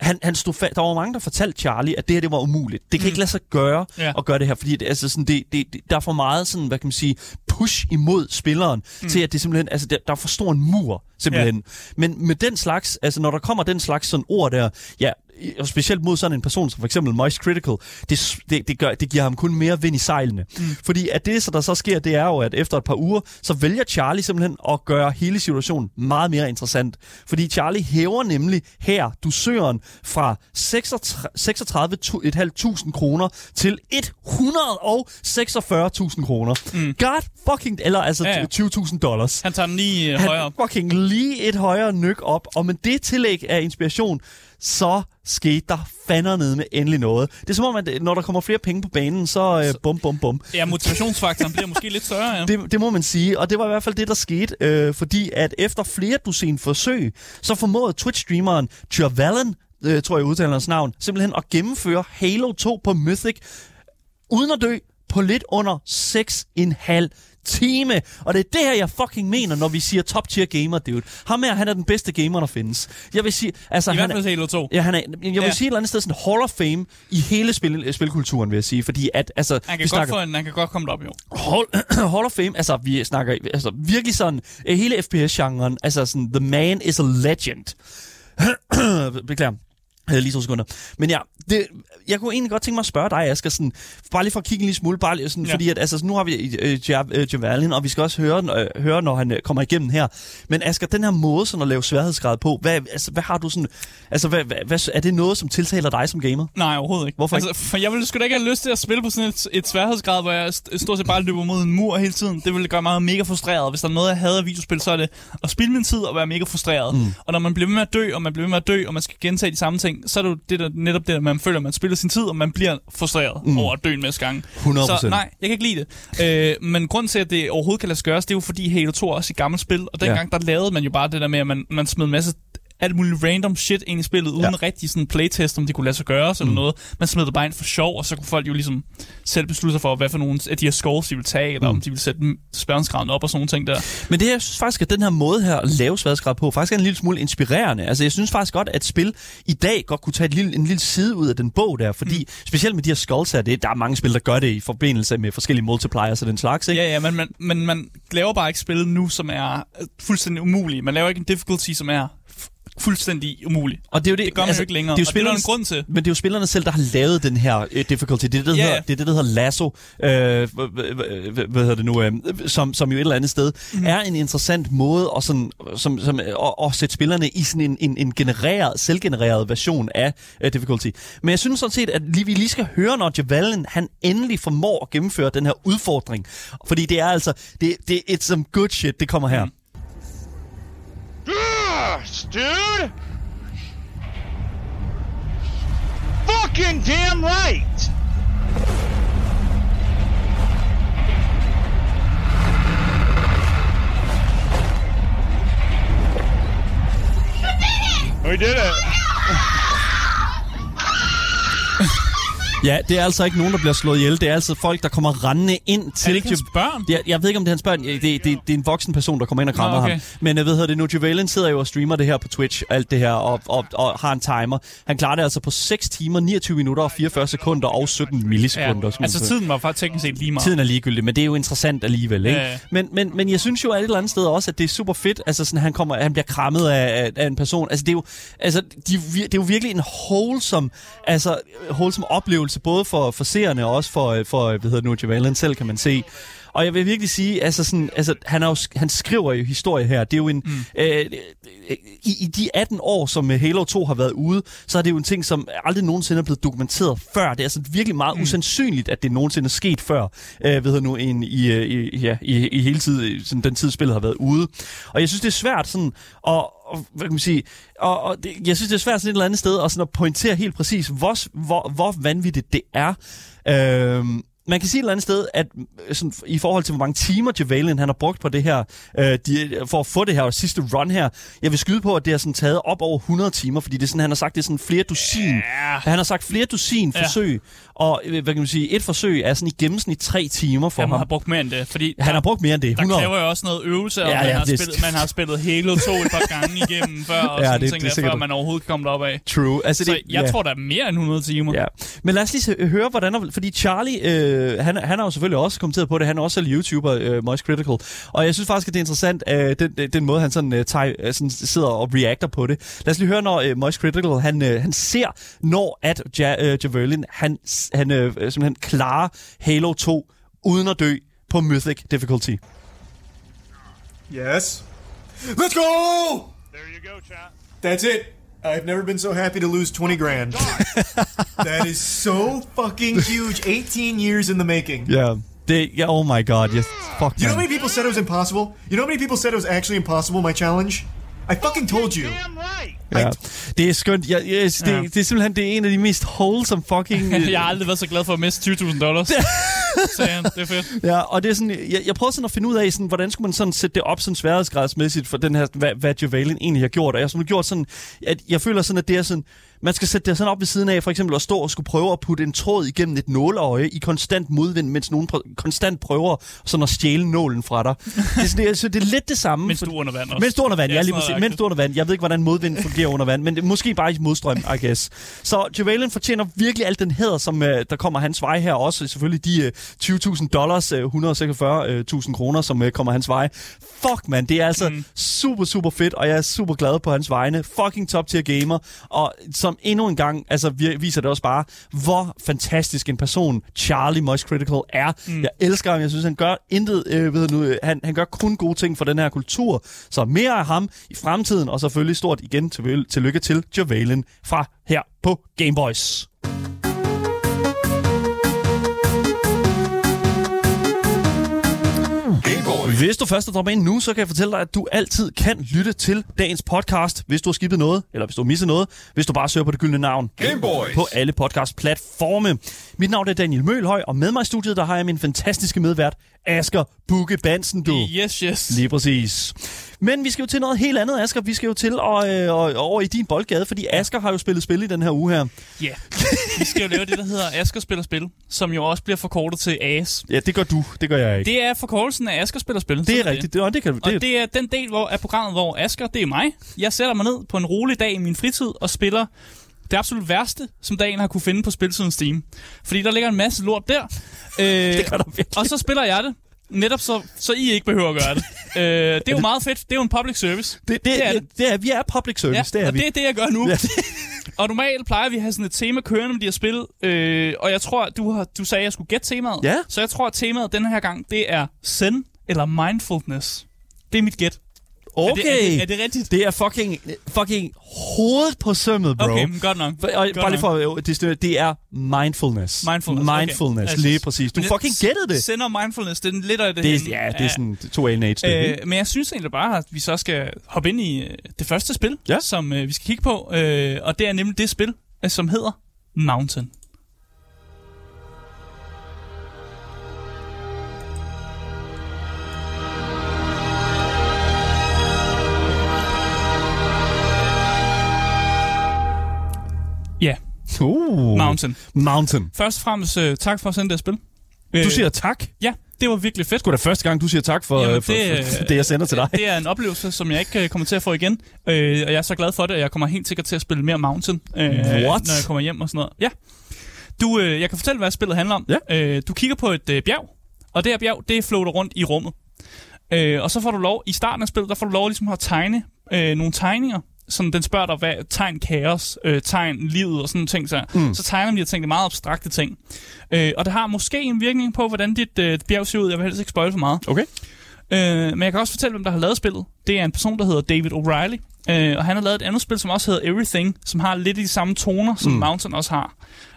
han, han stod fa- der var mange, der fortalte Charlie, at det her det var umuligt. Det kan mm. ikke lade sig gøre Ja. at gøre det her, fordi det, altså sådan, det, det, det, der er for meget sådan, hvad kan man sige, push imod spilleren, mm. til at det simpelthen, altså der, der er for stor en mur, simpelthen. Ja. Men med den slags, altså når der kommer den slags sådan ord der, ja, og specielt mod sådan en person som for eksempel Moist Critical, det, det, det, gør, det giver ham kun mere vind i sejlene. Mm. Fordi at det, så der så sker, det er jo, at efter et par uger, så vælger Charlie simpelthen at gøre hele situationen meget mere interessant. Fordi Charlie hæver nemlig her dusøren fra 36.500 kroner til 146.000 kroner. Mm. God fucking, eller altså ja, ja. 20.000 dollars. Han tager den lige uh, højere op. fucking lige et højere nyk op, og med det tillæg af inspiration, så skete der fandme ned med endelig noget. Det er som om, at når der kommer flere penge på banen, så øh, bum, bum, bum. Ja, motivationsfaktoren bliver måske lidt større, ja. Det, det må man sige, og det var i hvert fald det, der skete, øh, fordi at efter flere dusin forsøg, så formåede Twitch-streameren Tjørvallen, øh, tror jeg udtaler hans navn, simpelthen at gennemføre Halo 2 på Mythic, uden at dø, på lidt under 6,5 time. Og det er det her, jeg fucking mener, når vi siger top tier gamer, dude. Ham her, han er den bedste gamer, der findes. Jeg vil sige... Altså, I han hvert fald Halo 2. Ja, han er, jeg vil ja. sige et eller andet sted sådan Hall of Fame i hele spil, spilkulturen, vil jeg sige. Fordi at, altså... Han kan, godt, snakker, en, han kan godt komme op, jo. Hall, Hall of Fame, altså, vi snakker altså, virkelig sådan... Øh, hele FPS-genren, altså sådan, the man is a legend. Beklager. Lige to sekunder. Men ja, det, jeg kunne egentlig godt tænke mig at spørge dig, Asger, sådan, bare lige for at kigge en lille smule, bare lige sådan, ja. fordi at, altså, nu har vi uh, Javalin, og vi skal også høre, uh, høre når han uh, kommer igennem her. Men Asger, den her måde sådan at lave sværhedsgrad på, hvad, altså, hvad har du sådan, altså, hvad, hvad, er det noget, som tiltaler dig som gamer? Nej, overhovedet ikke. Hvorfor altså, ikke? For jeg ville sgu da ikke have lyst til at spille på sådan et, et sværhedsgrad, hvor jeg stort set bare løber mod en mur hele tiden. Det ville gøre mig mega frustreret. Hvis der er noget, jeg havde af videospil, så er det at spille min tid og være mega frustreret. Mm. Og når man bliver ved med at dø, og man bliver ved med at dø, og man skal gentage de samme ting, så er det jo det, der, netop det, at man føler, at man spiller sin tid, og man bliver frustreret mm. over at dø en masse gange. 100%. Så nej, jeg kan ikke lide det. Øh, men grund til, at det overhovedet kan lade sig gøres, det er jo fordi Halo 2 er også et gammelt spil, og dengang ja. der lavede man jo bare det der med, at man, man smed en masse alt muligt random shit ind i spillet, uden ja. rigtig sådan playtest, om det kunne lade sig gøre, mm. eller noget. Man smed det bare ind for sjov, og så kunne folk jo ligesom selv beslutte sig for, hvad for nogle af de her skulls, de ville tage, eller mm. om de ville sætte spærrensgraden op og sådan nogle ting der. Men det jeg synes faktisk, at den her måde her at lave sværdsgrad på, faktisk er en lille smule inspirerende. Altså, jeg synes faktisk godt, at spil i dag godt kunne tage et lille, en lille side ud af den bog der, fordi mm. specielt med de her skulls her, det, der er mange spil, der gør det i forbindelse med forskellige multipliers og den slags, ikke? Ja, ja, men man, men man laver bare ikke spil nu, som er fuldstændig umulige. Man laver ikke en difficulty, som er fuldstændig umuligt. Og det, er jo det, det gør man altså, jo ikke længere, det er jo og det er en grund til. Men det er jo spillerne selv, der har lavet den her uh, difficulty. Det er det, der, yeah. hedder, det, er det, der hedder Lasso, uh, hvad hedder det nu, uh, som, som jo et eller andet sted mm. er en interessant måde at, sådan, som, som, at, at sætte spillerne i sådan en, en, en genereret, selvgenereret version af uh, difficulty. Men jeg synes sådan set, at lige, vi lige skal høre, når Javalen han endelig formår at gennemføre den her udfordring. Fordi det er altså, det, det, it's some good shit, det kommer her. Mm. Gosh, dude! Fucking damn right! We did it! Ja, det er altså ikke nogen, der bliver slået ihjel. Det er altså folk, der kommer rendende ind til... Er det ikke hans børn? Er, jeg ved ikke, om det er hans børn. Det, det, det, det er en voksen person, der kommer ind og krammer Nå, okay. ham. Men jeg ved, det nu Javalen sidder jo og streamer det her på Twitch, alt det her, og, og, og har en timer. Han klarer det altså på 6 timer, 29 minutter og 44 sekunder og 17 millisekunder. Ja, altså tiden var faktisk teknisk set lige meget. Tiden er ligegyldig, men det er jo interessant alligevel. Ikke? Ja, ja. Men, men, men jeg synes jo et eller andet sted også, at det er super fedt, altså sådan, han, kommer, han bliver krammet af, af en person. Altså det er jo, altså, de, det er jo virkelig en wholesome, altså, wholesome oplevelse, både for, for seerne og også for, for hvad hedder nu, Javalin selv, kan man se. Og jeg vil virkelig sige, altså, sådan, altså han, er jo, han skriver jo historie her. Det er jo en... Mm. Øh, i, I de 18 år, som Halo 2 har været ude, så er det jo en ting, som aldrig nogensinde er blevet dokumenteret før. Det er altså virkelig meget mm. usandsynligt, at det nogensinde er sket før, øh, ved nu, en, i, i, ja, i, i hele tid, sådan, den tid, spillet har været ude. Og jeg synes, det er svært sådan at, og, hvad kan man sige, og, og det, jeg synes, det er svært sådan et eller andet sted at, sådan at pointere helt præcis, hvor, hvor, hvor vanvittigt det er. Øh, man kan sige et eller andet sted, at øh, sådan, i forhold til, hvor mange timer Javelin han har brugt på det her, øh, de, for at få det her sidste run her, jeg vil skyde på, at det har sådan taget op over 100 timer, fordi det er sådan, han har sagt, det er sådan flere dusin. Yeah. Han har sagt flere dusin yeah. forsøg, og øh, hvad kan man sige, et forsøg er sådan i gennemsnit tre timer for Jamen, ham. har brugt mere end det, fordi han der, har brugt mere end det. 100. Der kræver jo også noget øvelse, og ja, man, ja, har det... spillet, man har spillet Halo 2 et par gange igennem før, og ja, sådan det, ting det, der, før man overhovedet kan komme derop af. True. Altså, Så det, jeg ja. tror, der er mere end 100 timer. Ja. Men lad os lige høre, hvordan, fordi Charlie øh, han, han har jo selvfølgelig også kommenteret på det. Han er også selv YouTuber, øh, Moist Critical. Og jeg synes faktisk, at det er interessant, øh, den, den, den måde, han sådan, øh, tager, øh, sådan sidder og reacter på det. Lad os lige høre, når øh, Moist Critical, han, øh, han ser, når at ja, øh, Javelin, han, han øh, simpelthen klarer Halo 2 uden at dø på Mythic Difficulty. Yes. Let's go! There you go, chat. That's it. I've never been so happy to lose 20 grand. that is so fucking huge. 18 years in the making. Yeah. det, ja, oh my god, yes, fuck You know how many people said it was impossible? You know how many people said it was actually impossible, my challenge? I fucking told you. Damn right. Ja. Det er skønt. Ja, yes, det, Ja. det er simpelthen det er en af de mest wholesome fucking... Jeg har aldrig været så glad for at miste 20.000 dollars. Sagde han. Det er fedt. Ja, og det er sådan, jeg, jeg prøvede sådan at finde ud af, sådan, hvordan skulle man sådan sætte det op sådan sværhedsgradsmæssigt for den her, hvad, hvad Javelin egentlig har gjort. Og jeg har gjort sådan, at jeg føler sådan, at det er sådan, man skal sætte det sådan op ved siden af, for eksempel at stå og skulle prøve at putte en tråd igennem et nåleøje i konstant modvind, mens nogen prø- konstant prøver sådan at stjæle nålen fra dig. Det er, sådan, jeg synes, det er lidt det samme. Mens du er under vand også. Mens du er under vand, ja, Ja, lige præcis. Mens du er under vand. Jeg ved ikke, hvordan modvind fungerer under vand, men måske bare i modstrøm, I guess. Så Javelin fortjener virkelig alt den hæder, som uh, der kommer hans vej her. Også selvfølgelig de uh, 20.000 dollars, uh, 146.000 kroner, som uh, kommer hans vej. Fuck, man. Det er altså mm. super, super fedt, og jeg er super glad på hans vegne. Fucking top tier gamer. Og som endnu en gang, altså vi- viser det også bare, hvor fantastisk en person Charlie Moist Critical er. Mm. Jeg elsker ham. Jeg synes, han gør intet, øh, ved nu, øh, han, han gør kun gode ting for den her kultur. Så mere af ham i fremtiden, og selvfølgelig stort igen til, tillykke til Javelin fra her på Gameboys. Hvis du først er droppet ind nu, så kan jeg fortælle dig, at du altid kan lytte til dagens podcast, hvis du har skippet noget, eller hvis du har misset noget, hvis du bare søger på det gyldne navn. Gameboys. På alle podcast-platforme. Mit navn er Daniel Mølhøj, og med mig i studiet, der har jeg min fantastiske medvært, Asger Bukke Bansen, du. Yes, yes. Lige præcis. Men vi skal jo til noget helt andet, Asger. Vi skal jo til og, øh, og, over i din boldgade, fordi Asger har jo spillet spil i den her uge her. Ja. Yeah. Vi skal jo lave det, der hedder Asker Spiller Spil, som jo også bliver forkortet til AS. Ja, det gør du. Det gør jeg ikke. Det er forkortelsen af Asker Spiller Spil. Det er rigtigt. Det, og det kan, Og det, det er den del hvor, af programmet, hvor Asker, det er mig. Jeg sætter mig ned på en rolig dag i min fritid og spiller det absolut værste, som dagen har kunne finde på spilsiden Steam. Fordi der ligger en masse lort der. Øh, det gør der virkelig. og så spiller jeg det. Netop så, så I ikke behøver at gøre det. øh, det er jo meget fedt. Det er jo en public service. Det, det, det er det, det. er, vi er public service, det er og vi. det er det, jeg gør nu. Ja, Ja, det- og normalt plejer vi at have sådan et tema kørende med de her spil. Øh, og jeg tror, du, har, du sagde, at jeg skulle gætte temaet. Ja. Så jeg tror, at temaet denne her gang, det er zen eller mindfulness. Det er mit gæt. Okay. Er det, er det, er det rigtigt? Det er fucking, fucking hovedet på sømmet, bro. Okay, men godt nok. For- Og Godt bare lige for at det, det er mindfulness. Mindfulness, okay. Mindfulness, Altså, lige præcis. Du men fucking gættede det. Og mindfulness, det er lidt af det. det er, ja, det er sådan to age. det, Øh, men jeg synes egentlig bare, at vi så skal hoppe ind i øh, det første spil, Ja. som øh, vi skal kigge på. Øh, og det er nemlig det spil, øh, som hedder Mountain. Ja, Uh, Mountain. Mountain. Først og fremmest øh, tak for at sende det spil. Øh, Du siger tak. Ja, det var virkelig fedt. Det er da første gang, du siger tak for, Jamen, for, det, for, for øh, det, jeg sender til dig. Det er en oplevelse, som jeg ikke øh, kommer til at få igen. Øh, og jeg er så glad for det, at jeg kommer helt sikkert til at spille mere Mountain, øh, What? når jeg kommer hjem og sådan noget. Ja. Du, øh, jeg kan fortælle, hvad spillet handler om. Ja. Øh, du kigger på et øh, bjerg, og det her bjerg, det floater rundt i rummet. Øh, og så får du lov, i starten af spillet, der får du lov ligesom at tegne øh, nogle tegninger. Sådan, den spørger dig, hvad tegn kaos, øh, tegn livet og sådan nogle ting. Så, mm. så tegner de her ting, det er meget abstrakte ting. Øh, og det har måske en virkning på, hvordan dit øh, bjerg ser ud. Jeg vil helst ikke spoil for meget. Okay. Øh, men jeg kan også fortælle, hvem der har lavet spillet. Det er en person, der hedder David O'Reilly. Øh, og han har lavet et andet spil, som også hedder Everything, som har lidt i de samme toner, som mm. Mountain også har.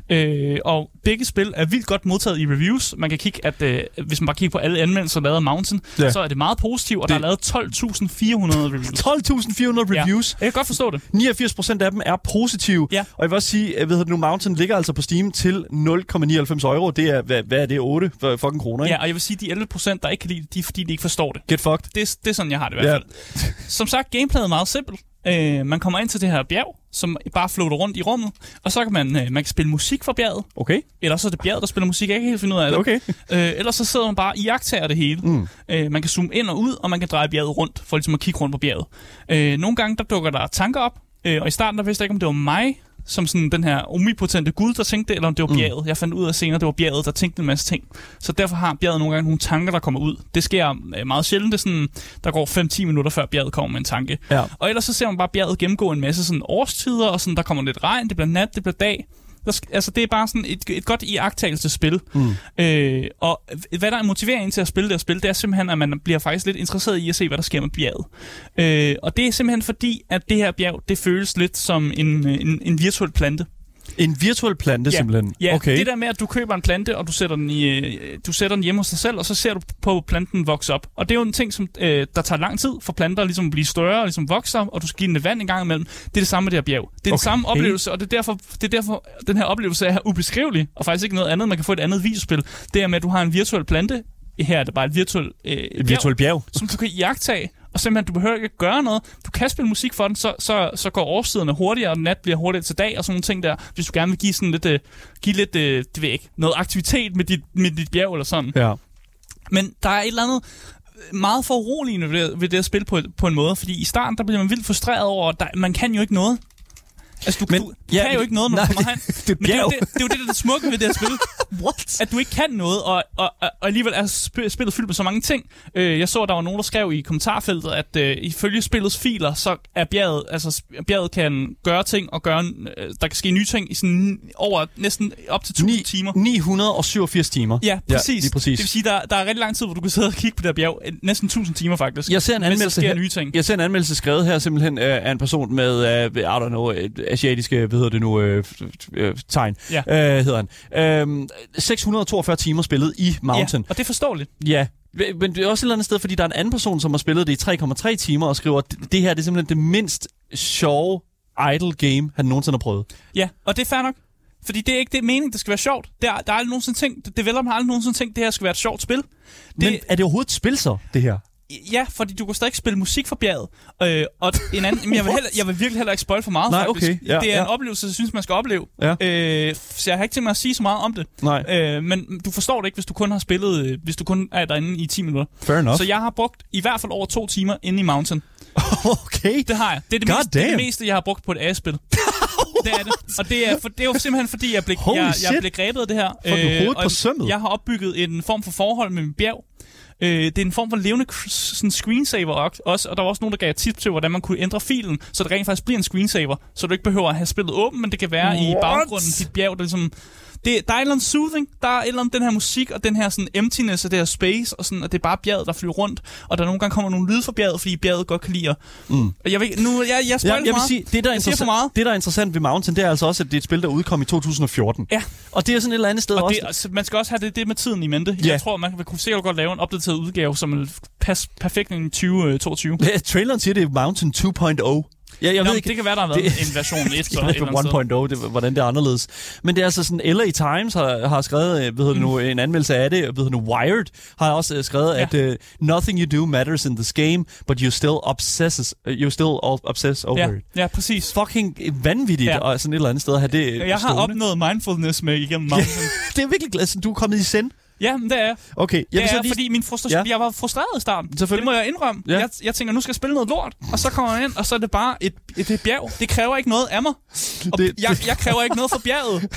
Øh, og begge spil er vildt godt modtaget i reviews. Man kan kigge, at øh, hvis man bare kigger på alle anmeldelser lavet af Mountain, Ja. ja. så er det meget positivt, og Det- der er lavet 12.400 reviews. 12.400 reviews. Ja. Jeg kan godt forstå det. 89% af dem er positive. Ja. Og jeg vil også sige, at ved du, nu, Mountain ligger altså på Steam til 0,99 euro. Det er, hvad, hvad er det, 8 for fucking kroner, ikke? Ja, og jeg vil sige, de 11%, der ikke kan lide det, de er fordi, de ikke forstår det. Get fucked. Det, det er sådan, jeg har det i hvert Ja. fald. Som sagt, gameplayet er meget simpelt. Øh, man kommer ind til det her bjerg, som bare floater rundt i rummet, og så kan man, øh, man kan spille musik fra bjerget, Okay. eller så er det bjerget, der spiller musik. Jeg kan ikke helt finde ud af det. Okay. Øh, ellers så sidder man bare i jagttager det hele. Mm. Øh, man kan zoome ind og ud, og man kan dreje bjerget rundt, for ligesom at kigge rundt på bjerget. Øh, nogle gange, der dukker der tanker op, øh, og i starten, der vidste jeg ikke, om det var mig, som sådan den her omnipotente gud, der tænkte det, eller om det var bjerget. Jeg fandt ud af senere, det var bjerget, der tænkte en masse ting. Så derfor har bjerget nogle gange nogle tanker, der kommer ud. Det sker øh, meget sjældent. Det er sådan, der går 5-10 minutter, før bjerget kommer med en tanke. Ja. Og ellers så ser man bare bjerget gennemgå en masse sådan årstider, og sådan, der kommer lidt regn, det bliver nat, det bliver dag. Der, sk- altså, det er bare sådan et, et godt iagttagelsespil. Mm. Øh, og hvad der er motiveringen til at spille det her spil, det er simpelthen, at man bliver faktisk lidt interesseret i at se, hvad der sker med bjerget. Øh, og det er simpelthen fordi, at det her bjerg, det føles lidt som en, en, en virtuel plante. En virtuel plante, Ja. simpelthen. Ja, okay. det der med, at du køber en plante, og du sætter den, i, øh, du sætter den hjemme hos dig selv, og så ser du på planten vokse op. Og det er jo en ting, som øh, der tager lang tid for planter ligesom at blive større og ligesom vokser, og du skal give den vand en gang imellem. Det er det samme med det her bjerg. Det er den Okay. samme oplevelse, og det er, derfor, det er derfor, den her oplevelse er ubeskrivelig, og faktisk ikke noget andet. Man kan få et andet videospil. Det er med, at du har en virtuel plante. Her er det bare et virtuelt øh, Et virtuelt bjerg. som du kan iagtage, og simpelthen, du behøver ikke at gøre noget. Du kan spille musik for den, så, så, så går årstiderne hurtigere, og nat bliver hurtigere til dag, og sådan nogle ting der. Hvis du gerne vil give sådan lidt, uh, give lidt, uh, det ved jeg ikke, noget aktivitet med dit, med dit bjerg eller sådan. Ja. Men der er et eller andet meget foruroligende ved det, ved det at spille på, på en måde, fordi i starten, der bliver man vildt frustreret over, at der, man kan jo ikke noget. Altså, du, Men- du, du ja, kan jo ikke noget, når nej, du kommer det- hen. det er Men det er, jo det, det er jo det, der er det smukke ved det her spil. What? at du ikke kan noget, og, og, og, og alligevel er sp- spillet fyldt med så mange ting. Øh, jeg så, at der var nogen, der skrev i kommentarfeltet, at øh, ifølge spillets filer, så er bjerget, altså bjerget kan gøre ting, og gøre, øh, der kan ske nye ting i sådan over næsten op til 1000 Ni, timer. 987 timer. Ja, præcis. lige præcis. Det vil sige, der, der er rigtig lang tid, hvor du kan sidde og kigge på det her bjerg. Næsten 1000 timer, faktisk. Jeg ser en anmeldelse her. nye ting. Jeg ser en anmeldelse skrevet her simpelthen øh, af en person med, øh, I don't know, et asiatiske, hvad hedder det nu, øh, øh, tegn, Ja. øh, hedder han. Øh, 642 timer spillet i Mountain. Ja, og det er forståeligt. Ja. Men det er også et eller andet sted, fordi der er en anden person, som har spillet det i 3,3 timer og skriver, at det her det er simpelthen det mindst sjove idle game, han nogensinde har prøvet. Ja, og det er fair nok. Fordi det er ikke det mening, det skal være sjovt. Der, der er aldrig nogensinde tænkt, developeren har aldrig nogensinde tænkt, det her skal være et sjovt spil. Det, Men er det overhovedet et spil så, det her? Ja, fordi du kan stadig spille musik fra bjerget. Øh, og en anden, men jeg, vil heller, jeg vil virkelig heller ikke spoil for meget, Nej, faktisk. okay. Ja, det er ja. en oplevelse, jeg synes, man skal opleve. Ja. Øh, så jeg har ikke tænkt mig at sige så meget om det. Nej. Øh, men du forstår det ikke, hvis du kun har spillet, øh, hvis du kun er derinde i 10 minutter. Fair enough. Så jeg har brugt i hvert fald over to timer inde i Mountain. okay. Det har jeg. Det er det, God meste, det, er det meste, jeg har brugt på et A-spil. det er det. Og det er, for, det er jo simpelthen fordi, jeg blev, Holy jeg, jeg shit. blev grebet af det her. Øh, Får du hovedet og på sømmet? Jeg har opbygget en form for forhold med min bjerg. Øh, det er en form for levende sådan screensaver også, og der var også nogen, der gav tips til, hvordan man kunne ændre filen, så det rent faktisk bliver en screensaver, så du ikke behøver at have spillet åbent, men det kan være i What? baggrunden dit bjerg, der ligesom... Det, der er et eller andet soothing, der er et eller andet den her musik, og den her sådan emptiness, og det her space, og sådan, at det er bare bjerget, der flyver rundt, og der nogle gange kommer nogle lyde fra bjerget, fordi bjerget godt kan lide at... Mm. Jeg, vil, nu, jeg, jeg Ja, jeg vil sige, det der, er interessant, meget. det der er interessant ved Mountain, det er altså også, at det er et spil, der udkom i 2014. Ja. Og det er sådan et eller andet sted Og også. det, altså, man skal også have det, det med tiden i mente. Ja. Jeg tror, man vil kunne sikkert godt lave en opdateret udgave, som er pas, perfekt i 2022. Ja, traileren siger, det er Mountain 2.0. Ja, jeg Nå, ved ikke, det kan være, der har været det- en version 1. jeg Så ved et ikke, eller andet sted. 1.0, det, hvordan det er anderledes. Men det er altså sådan, LA Times har, har skrevet øh, ved mm. nu, en anmeldelse af det, ved nu, Wired har også øh, skrevet, Ja. at uh, nothing you do matters in this game, but you still obsesses, you still obsess over Ja, it. ja, præcis. Fucking vanvittigt, ja. Og sådan et eller andet sted at have det øh, Jeg har stående. opnået mindfulness med igennem Mountain. Det er virkelig glad, så du er kommet i send. Ja, men det er. Okay, jeg Det vil så er, lige... fordi min frustration, Ja. ja. jeg var frustreret i starten. Det må jeg indrømme. Ja. Ja. Jeg, jeg tænker, nu skal jeg spille noget lort. Og så kommer jeg ind, og så er det bare et, et, et bjerg. Det kræver ikke noget af mig. Og Det- jeg, jeg kræver ikke noget fra bjerget.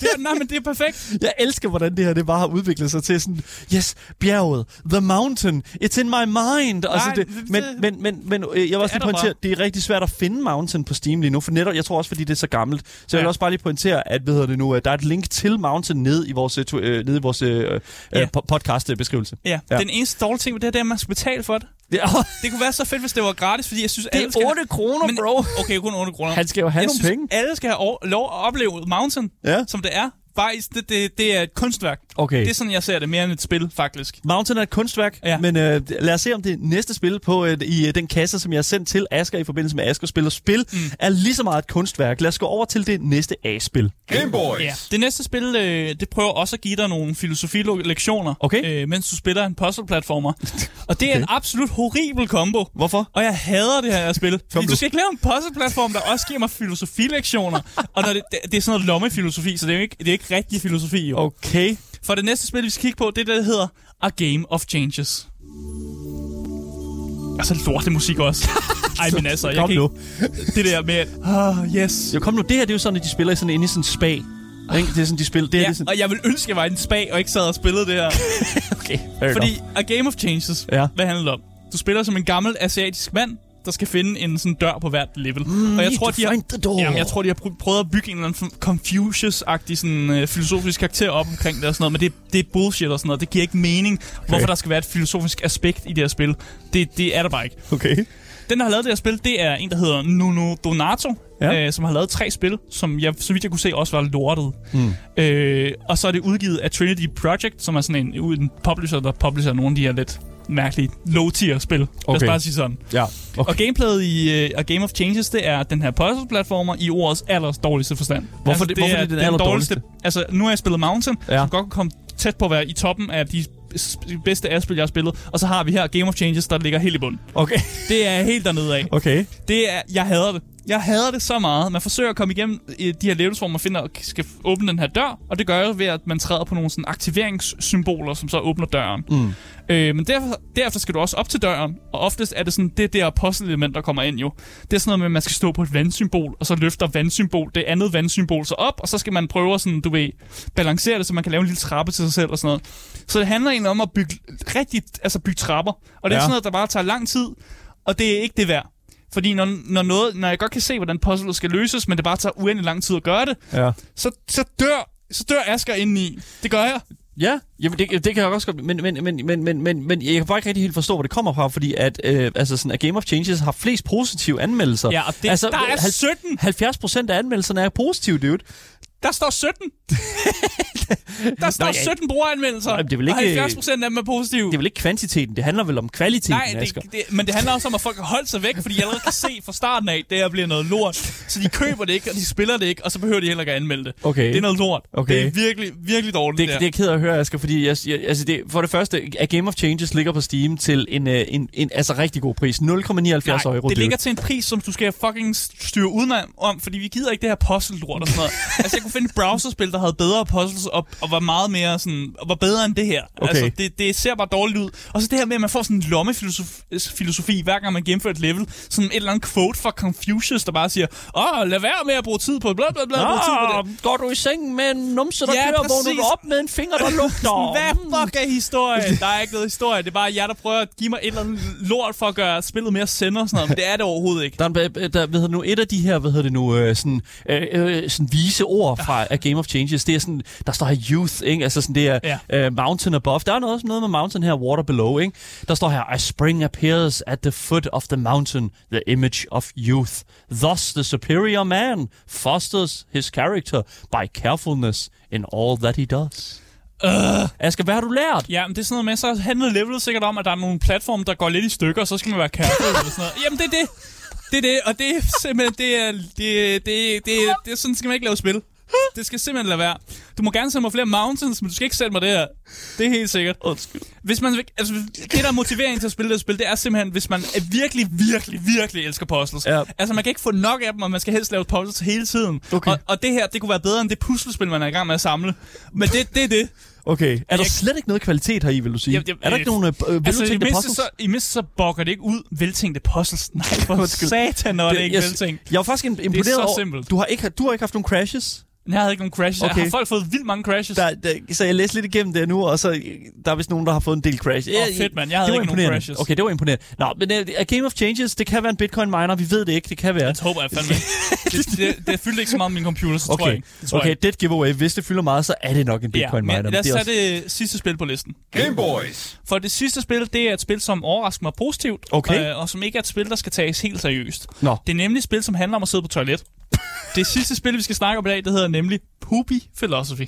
Det er, nej, men det er perfekt. Jeg elsker, hvordan det her det bare har udviklet sig til sådan, yes, bjerget, the mountain, it's in my mind. Altså Nej, det, det- men, men, men, men øh, jeg vil også lige pointere, det er rigtig svært at finde mountain på Steam lige nu, for netop, jeg tror også, fordi det er så gammelt. Så jeg vil Ja. også bare lige pointere, at hvad hedder det nu, at der er et link til mountain nede i vores, øh, øh, nede i vores øh, Ja. øh, po- podcast-beskrivelse. Ja. Ja. ja. Den eneste dårlige ting ved det, her, det er, at man skal betale for det. Det er, Det kunne være så fedt, hvis det var gratis, fordi jeg synes, det alle skal er 8 kroner, Men- bro. Okay, kun 8 kroner. Han skal jo have jeg nogle synes, penge. alle skal have lov at opleve Mountain, Ja. som det er. Faktisk, det, det, det er et kunstværk. Okay. Det er sådan, jeg ser det mere end et spil, faktisk. Mountain er et kunstværk, ja. Men øh, lad os se, om det næste spil på øh, i øh, den kasse, som jeg har sendt til Asker i forbindelse med Asker spiller spil, mm. er lige så meget et kunstværk. Lad os gå over til det næste A-spil. Game Boys. Ja. Det næste spil, øh, det prøver også at give dig nogle filosofilektioner, Okay. øh, mens du spiller en puzzle-platformer. Og det er en absolut horribel kombo. Hvorfor? Og jeg hader det her spil. Fordi du skal ikke lave en puzzle-platform, der også giver mig filosofilektioner. og når det, det, det er sådan noget lommefilosofi, så det er jo ikke, det er ikke rigtig filosofi. Jo. Okay. For det næste spil, vi skal kigge på, det er det, der hedder A Game of Changes. Og så lorte musik også. Ej, men altså, jeg Kom kan nu. ikke... Det der med, ah, yes. Jo, kom nu. Det her, det er jo sådan, at de spiller i sådan, inde i sådan en spa. Ikke? Det er sådan, de spiller. Det er, Ja, det er sådan, og jeg vil ønske, at jeg var i en spa og ikke sad og spillede det her. okay, Fordi enough. A Game of Changes, Ja. hvad handler det om? Du spiller som en gammel asiatisk mand, der skal finde en sådan dør på hvert level. Mm, og jeg need tror, de har, jamen, jeg tror, de har pr- prøvet at bygge en eller anden Confucius-agtig sådan, øh, filosofisk karakter op omkring det og sådan noget, men det, det er bullshit og sådan noget. Det giver ikke mening, okay. hvorfor der skal være et filosofisk aspekt i det her spil. Det, det er der bare ikke. Okay. Den, der har lavet det her spil, det er en, der hedder Nuno Donato, ja. øh, som har lavet tre spil, som jeg, så vidt jeg kunne se, også var lortet. Mm. Øh, og så er det udgivet af Trinity Project, som er sådan en, en publisher, der publisher nogle af de her lidt mærkelige low-tier spil. Lad os Okay. bare sige sådan. Ja. Okay. Okay. Og gameplayet i uh, A Game of Changes, det er den her puzzle-platformer i ordets aller dårligste forstand. Hvorfor det- hvorfor er det den allerdårligste? Altså, nu har jeg spillet Mountain, Ja. som godt kan komme tæt på at være i toppen af de bedste A-spil, jeg har spillet. Og så har vi her Game of Changes, der ligger helt i bunden. Okay. Det er helt dernede af. Okay. Det er, jeg hader det. Jeg hader det så meget. Man forsøger at komme igennem øh, de her levels, hvor man finder, skal åbne den her dør, og det gør jo ved, at man træder på nogle sådan aktiveringssymboler, som så åbner døren. Mm. Øh, men derefter, derefter skal du også op til døren, og oftest er det sådan, det der puzzle-element, der kommer ind jo. Det er sådan noget med, at man skal stå på et vandsymbol, og så løfter vandsymbol, det andet vandsymbol så op, og så skal man prøve at sådan, du ved, balancere det, så man kan lave en lille trappe til sig selv og sådan noget. Så det handler egentlig om at bygge rigtig, altså bygge trapper. Og det er Ja. sådan noget, der bare tager lang tid, og det er ikke det værd. Fordi når, når, noget, når jeg godt kan se, hvordan puzzlet skal løses, men det bare tager uendelig lang tid at gøre det, Ja. så, så dør så dør Asger indeni. Det gør jeg. Ja, jamen det, det kan jeg også godt, men, men, men, men, men, men, men jeg kan bare ikke rigtig helt forstå, hvor det kommer fra, fordi at, øh, altså sådan, at Game of Changes har flest positive anmeldelser. Ja, og det, altså, der er hal- 17. 70 procent af anmeldelserne er positive, dude. Der står 17. der står Nå, ja. 17 brugeranmeldelser. Nå, det er vel Og ikke- 70 procent af dem er positive. Det er vel ikke kvantiteten, det handler vel om kvaliteten, Nej, Asger. det, det, men det handler også om, at folk har holdt sig væk, fordi de allerede kan se fra starten af, at det her bliver noget lort. Så de køber det ikke, og de spiller det ikke, og så behøver de heller ikke at anmelde det. Okay. Det er noget lort. Okay. Det er virkelig, virkelig dårligt. Det, der. det er ked af at høre, Asger, fordi jeg, jeg, altså det, for det første, at Game of Changes ligger på Steam til en, øh, en, en altså rigtig god pris. 0,79 Nej, euro. det ligger til en pris, som du skal fucking styre udenom, om, fordi vi gider ikke det her puzzle-lort og sådan noget. altså, jeg kunne finde browserspil, der havde bedre puzzles og, og var meget mere sådan, og var bedre end det her. Okay. Altså, det, det ser bare dårligt ud. Og så det her med, at man får sådan en lommefilosofi, filosofi, hver gang man gennemfører et level. Sådan et eller andet quote fra Confucius, der bare siger, åh, lad være med at bruge tid på bla bla bla, bruge tid på det. Ah, går du i seng med en numse, der Ja, kører, vågner du op med en finger, der lugter? Hvad fuck er historie? Der er ikke noget historie. Det er bare jer, der prøver at give mig et eller andet lort for at gøre spillet mere sender og sådan noget. Men det er det overhovedet ikke. Der er, der, der det nu, et af de her, hvad hedder det nu, øh, sådan, øh, øh, sådan vise ord fra A Game of Changes, det er sådan, der står her youth, ikke? Altså sådan, det er Ja. øh, mountain above. Der er noget, noget med mountain her, water below, ikke? Der står her, A spring appears at the foot of the mountain, the image of youth. Thus the superior man fosters his character by carefulness in all that he does. Uh. Asger, hvad har du lært? Ja, men det er sådan noget med, så handler levelet sikkert om, at der er nogle platforme, der går lidt i stykker, og så skal man være careful eller sådan noget. Jamen, det er det. Det er det, og det er simpelthen, det er, det, det, det, det, det sådan skal man ikke lave spil. Det skal simpelthen lade være. Du må gerne sende mig flere mountains, men du skal ikke sende mig det her. Det er helt sikkert. Undskyld. Hvis man, altså, det, der er motivering til at spille det spil, det er simpelthen, hvis man er virkelig, virkelig, virkelig elsker puzzles. Ja. Altså, man kan ikke få nok af dem, og man skal helst lave puzzles hele tiden. Okay. Og, og det her, det kunne være bedre end det puslespil, man er i gang med at samle. Men det, det er det. Okay. Er der Jeg- slet ikke noget kvalitet her i, vil du sige? Jamen, er der ikke nogen øh, øh, Altså, i veludtænkte mindste, puzzles? så, i mindste så bokker det ikke ud veltænkte puzzles. Nej, for satan, når det, det er ikke jeg, veltænkt. jeg var faktisk im- imponeret så over, simpelt. Du har, ikke, du har ikke haft nogen crashes? Jeg havde ikke nogen crashes. Okay. Okay. Jeg har folk fået vildt mange crashes. Der, der, så jeg læste lidt igennem det nu, og så der er vist nogen, der har fået en del crash. Åh, fedt, mand. Jeg havde det var ikke nogen crashes. Okay, det var imponerende. Nå, men uh, A Game of Changes, det kan være en bitcoin miner. Vi ved det ikke. Det kan være. Det håber jeg fandme det, det, det fyldte ikke så meget med min computer, så tror jeg Okay, ikke. Det tror okay jeg det et giveaway. Hvis det fylder meget, så er det nok en bitcoin ja, miner. men lad os det er tage det sidste spil på listen. Game Boys. For det sidste spil, det er et spil, som overrasker mig positivt, Okay. øh, og som ikke er et spil, der skal tages helt seriøst. Nå. Det er nemlig et spil, som handler om at sidde på toilet. Det sidste spil, vi skal snakke om i dag, det hedder nemlig Poopy Philosophy.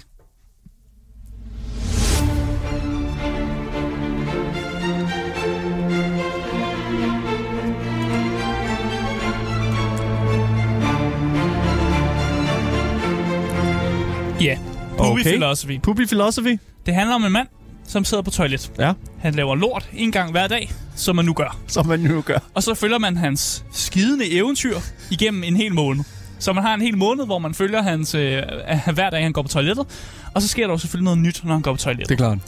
Ja, Poopy Okay. Philosophy. Poopy Philosophy? Det handler om en mand, som sidder på toilet. Ja, Han laver lort en gang hver dag, som man nu gør. som man nu gør. Og så følger man hans skidende eventyr igennem en hel måned. Så man har en hel måned, hvor man følger hans, øh, hver dag, han går på toilettet. Og så sker der jo selvfølgelig noget nyt, når han går på toilettet. Det er klart.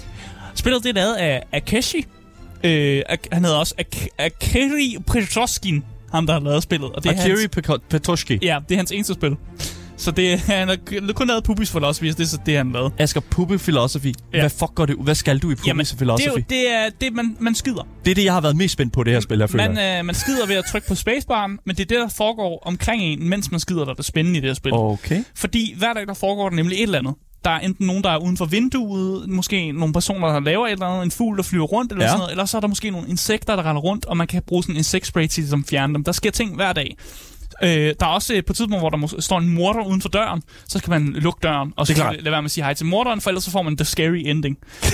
Spillet det er lavet af Akeshi. Øh, Ak- han hedder også Ak- Akeri Petroskin. ham der har lavet spillet. Og det er Akiri hans, Petoshki. ja, det er hans eneste spil. Så det, er- han har kun lavet Pupis Philosophy, så det er så det, han lavede. Asger, Puppe Philosophy. Ja. Hvad fuck går det ud? Hvad skal du i Puppe Jamen, det er Philosophy? jo det, er, det man, man skider. Det er det, jeg har været mest spændt på, det her spil, jeg føler. Man, øh, man skider ved at trykke på spacebaren, men det er det, der foregår omkring en, mens man skider, der er spændende i det her spil. Okay. Fordi hver dag, der foregår der nemlig et eller andet. Der er enten nogen, der er uden for vinduet, måske nogle personer, der laver et eller andet, en fugl, der flyver rundt, eller Ja. ja. sådan noget, eller så er der måske nogle insekter, der render rundt, og man kan bruge sådan en insektspray til ligesom at fjerne dem. Der sker ting hver dag. Øh, der er også øh, på et tidspunkt, hvor der mås- står en morder uden for døren, så skal man lukke døren, og så klart. lade være med at sige hej til morderen, for ellers så får man the scary ending. øh,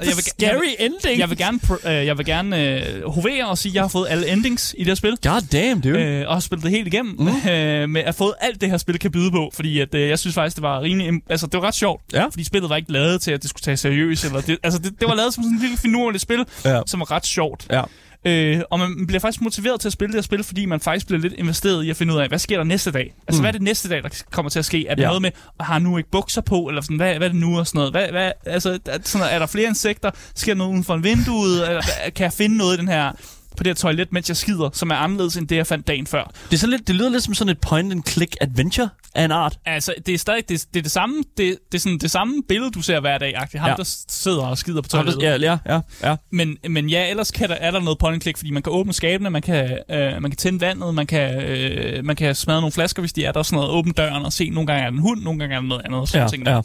jeg vil, jeg, vil, ending. jeg vil gerne, pr- øh, jeg vil gerne øh, hovere og sige, at jeg har fået alle endings i det her spil. God damn, dude. Øh, og har spillet det helt igennem, mm. øh, med at have fået alt det her spil kan byde på, fordi at, øh, jeg synes faktisk, det var rimelig, im- altså det var ret sjovt, Ja. fordi spillet var ikke lavet til, at det skulle tage seriøst, eller det, altså det, det var lavet som sådan et lille finurligt spil, Ja. som var ret sjovt. Ja. Øh, og man bliver faktisk motiveret til at spille det her spil, fordi man faktisk bliver lidt investeret i at finde ud af, hvad sker der næste dag? Altså, mm. hvad er det næste dag, der kommer til at ske? Er det Ja. noget med, at har nu ikke bukser på, eller sådan, hvad, hvad er det nu, og sådan noget? Hvad, hvad, altså, er, sådan, er der flere insekter? Sker der noget uden for en vindue? Eller, kan jeg finde noget i den her på det her toilet, mens jeg skider, som er anderledes end det, jeg fandt dagen før. Det, er så lidt, det lyder lidt som sådan et point-and-click adventure af en art. Altså, det er stadig det, det, er det samme, det, det, er sådan det samme billede, du ser hver dag. Ham, Ja. ja. der sidder og skider på toilettet. Ja, ja, ja, ja. Men, men ja, ellers kan der, er der noget point click, fordi man kan åbne skabene, man kan, øh, man kan tænde vandet, man kan, øh, man kan smadre nogle flasker, hvis de er der, sådan noget, åbne døren og se, nogle gange er det en hund, nogle gange er det noget andet, sådan Ja, ting ja. der.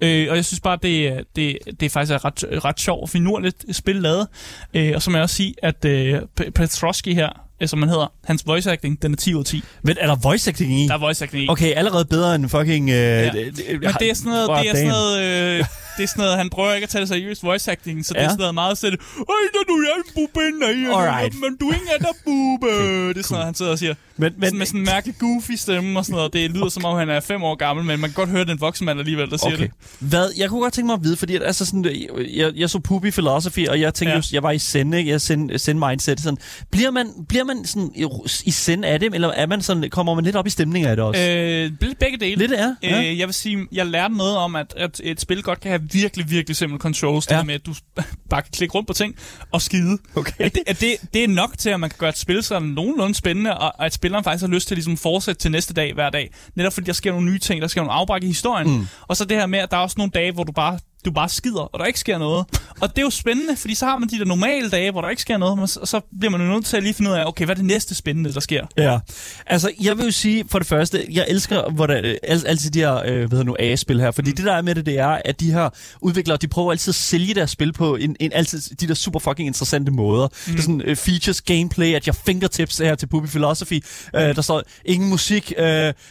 Øh, og jeg synes bare, det, det, det er faktisk et ret, ret sjovt og finurligt spil lavet. Øh, og så må jeg også sige, at øh, P- Petrovski her, som han hedder, hans voice acting, den er 10 ud af 10. Men er der voice acting i? Der er voice acting i. Okay, allerede bedre end fucking... Øh, ja. Men det er sådan noget, det er sådan noget, øh, det er sådan noget, han prøver ikke at tage det seriøst voice acting, så det Ja. er sådan noget meget sætte, Ej, der du er en bube, Alright. men du er ikke en der bube. Det er sådan noget, han sidder og siger. Men, Men, sådan med sådan en mærkelig goofy stemme og sådan noget. Det lyder som om, han er fem år gammel, men man kan godt høre, den voksen mand alligevel, der siger Okay. det. Hvad, jeg kunne godt tænke mig at vide, fordi at, altså sådan, øh, jeg, jeg så Puppy Philosophy, og jeg tænkte. Ja. just, jeg var i send, ikke? Jeg send, send mindset. Sådan. Bliver, man, bliver man sådan i, i send af det, eller er man sådan, kommer man lidt op i stemning af det også? Øh, begge dele. lidt er? Ja. Øh, jeg vil sige, jeg lærte noget om, at, at et spil godt kan have virkelig, virkelig simple controls. Det Ja. med, at du bare kan klikke rundt på ting og skide. Okay. At det, at det, det er nok til, at man kan gøre et spil sådan nogenlunde spændende, og og at spilleren faktisk har lyst til at ligesom fortsætte til næste dag hver dag. Netop fordi der sker nogle nye ting, der sker nogle afbræk i historien. Mm. Og så det her med, at der er også nogle dage, hvor du bare du bare skider, og der ikke sker noget. Og det er jo spændende, fordi så har man de der normale dage, hvor der ikke sker noget, men så, så bliver man jo nødt til at lige finde ud af, okay, hvad er det næste spændende, der sker? Ja, altså jeg vil jo sige for det første, jeg elsker hvordan, øh, al, altid de her øh, hvad hedder nu, A-spil her, fordi mm. det der er med det, det er, at de her udviklere, de prøver altid at sælge deres spil på en, en altid de der super fucking interessante måder. Mm. Det er sådan uh, features, gameplay, at your fingertips her til Puppy Philosophy. Uh, der står ingen musik, uh,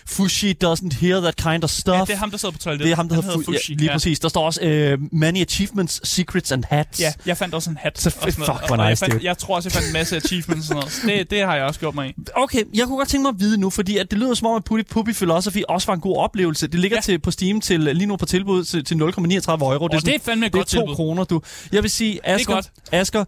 Fushi doesn't hear that kind of stuff. Ja, det er ham, der sidder på toilettet. det er ham, der hedder, Fu- Fushi. Ja, lige præcis. Der står også uh, many achievements, secrets and hats. Ja, jeg fandt også en hat. Så og sådan fuck, hvor Og jeg, nice, fandt, jeg tror også, jeg fandt en masse achievements og sådan noget. Det, det har jeg også gjort mig i. Okay, jeg kunne godt tænke mig at vide nu, fordi at det lyder som om, at Puppy, Puppy Philosophy også var en god oplevelse. Det ligger ja. Til, på Steam til, lige nu på tilbud til, til 0,39 euro. Og det er fandme et det er godt to tilbud. kroner, du. Jeg vil sige, Asger. Asger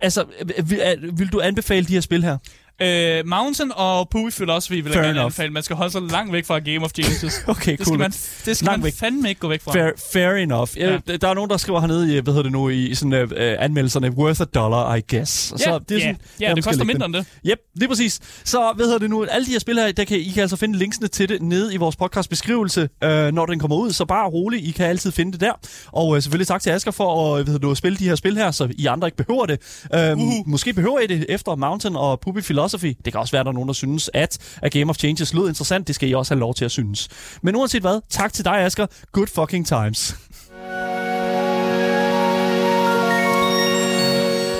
altså, v- v- vil du anbefale de her spil her? Øh, Mountain og Puppy Philosophy vil Fair jeg gerne enough. anbefale. Man skal holde sig langt væk fra Game of Geniuses. Okay, Det cool. skal man, det skal Langt man væk. fandme ikke gå væk fra. Fair, fair enough. Ja. Ja. Der er nogen, der skriver hernede i, hvad hedder det nu, i sådan uh, anmeldelserne, worth a dollar, I guess. Ja, så det er ja, sådan, ja, jeg det koster mindre den. end det. Yep, lige præcis. Så hvad hedder det nu? Alle de her spil her, der kan, I kan altså finde linksene til det nede i vores podcast beskrivelse, øh, når den kommer ud. Så bare rolig, I kan altid finde det der. Og øh, selvfølgelig tak til Asger for at, hvad hedder det, nu, at spille de her spil her, så I andre ikke behøver det. Øh, Uhu. Måske behøver I det efter Mountain og Puppy Philosophy. Det kan også være, at der er nogen, der synes, at A Game of Changes lød interessant. Det skal I også have lov til at synes. Men uanset hvad, tak til dig, Asger. Good fucking times.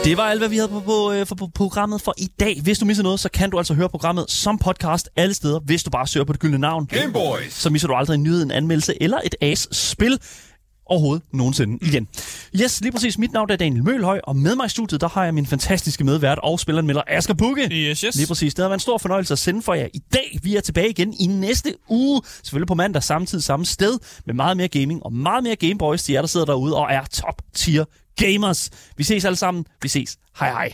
Det var alt, hvad vi havde på, på, øh, på programmet for i dag. Hvis du misser noget, så kan du altså høre programmet som podcast alle steder, hvis du bare søger på det gyldne navn. Gameboys. Så misser du aldrig en nyhed, en anmeldelse eller et AS-spil overhovedet nogensinde igen. Yes, lige præcis. Mit navn er Daniel Mølhøj, og med mig i studiet, der har jeg min fantastiske medvært og spilleranmelder Asger Bukke. Yes, yes. Lige præcis. Det har været en stor fornøjelse at sende for jer i dag. Vi er tilbage igen i næste uge. Selvfølgelig på mandag, samme tid, samme sted. Med meget mere gaming og meget mere Gameboys til jer, der sidder derude og er top tier gamers. Vi ses alle sammen. Vi ses. Hej hej.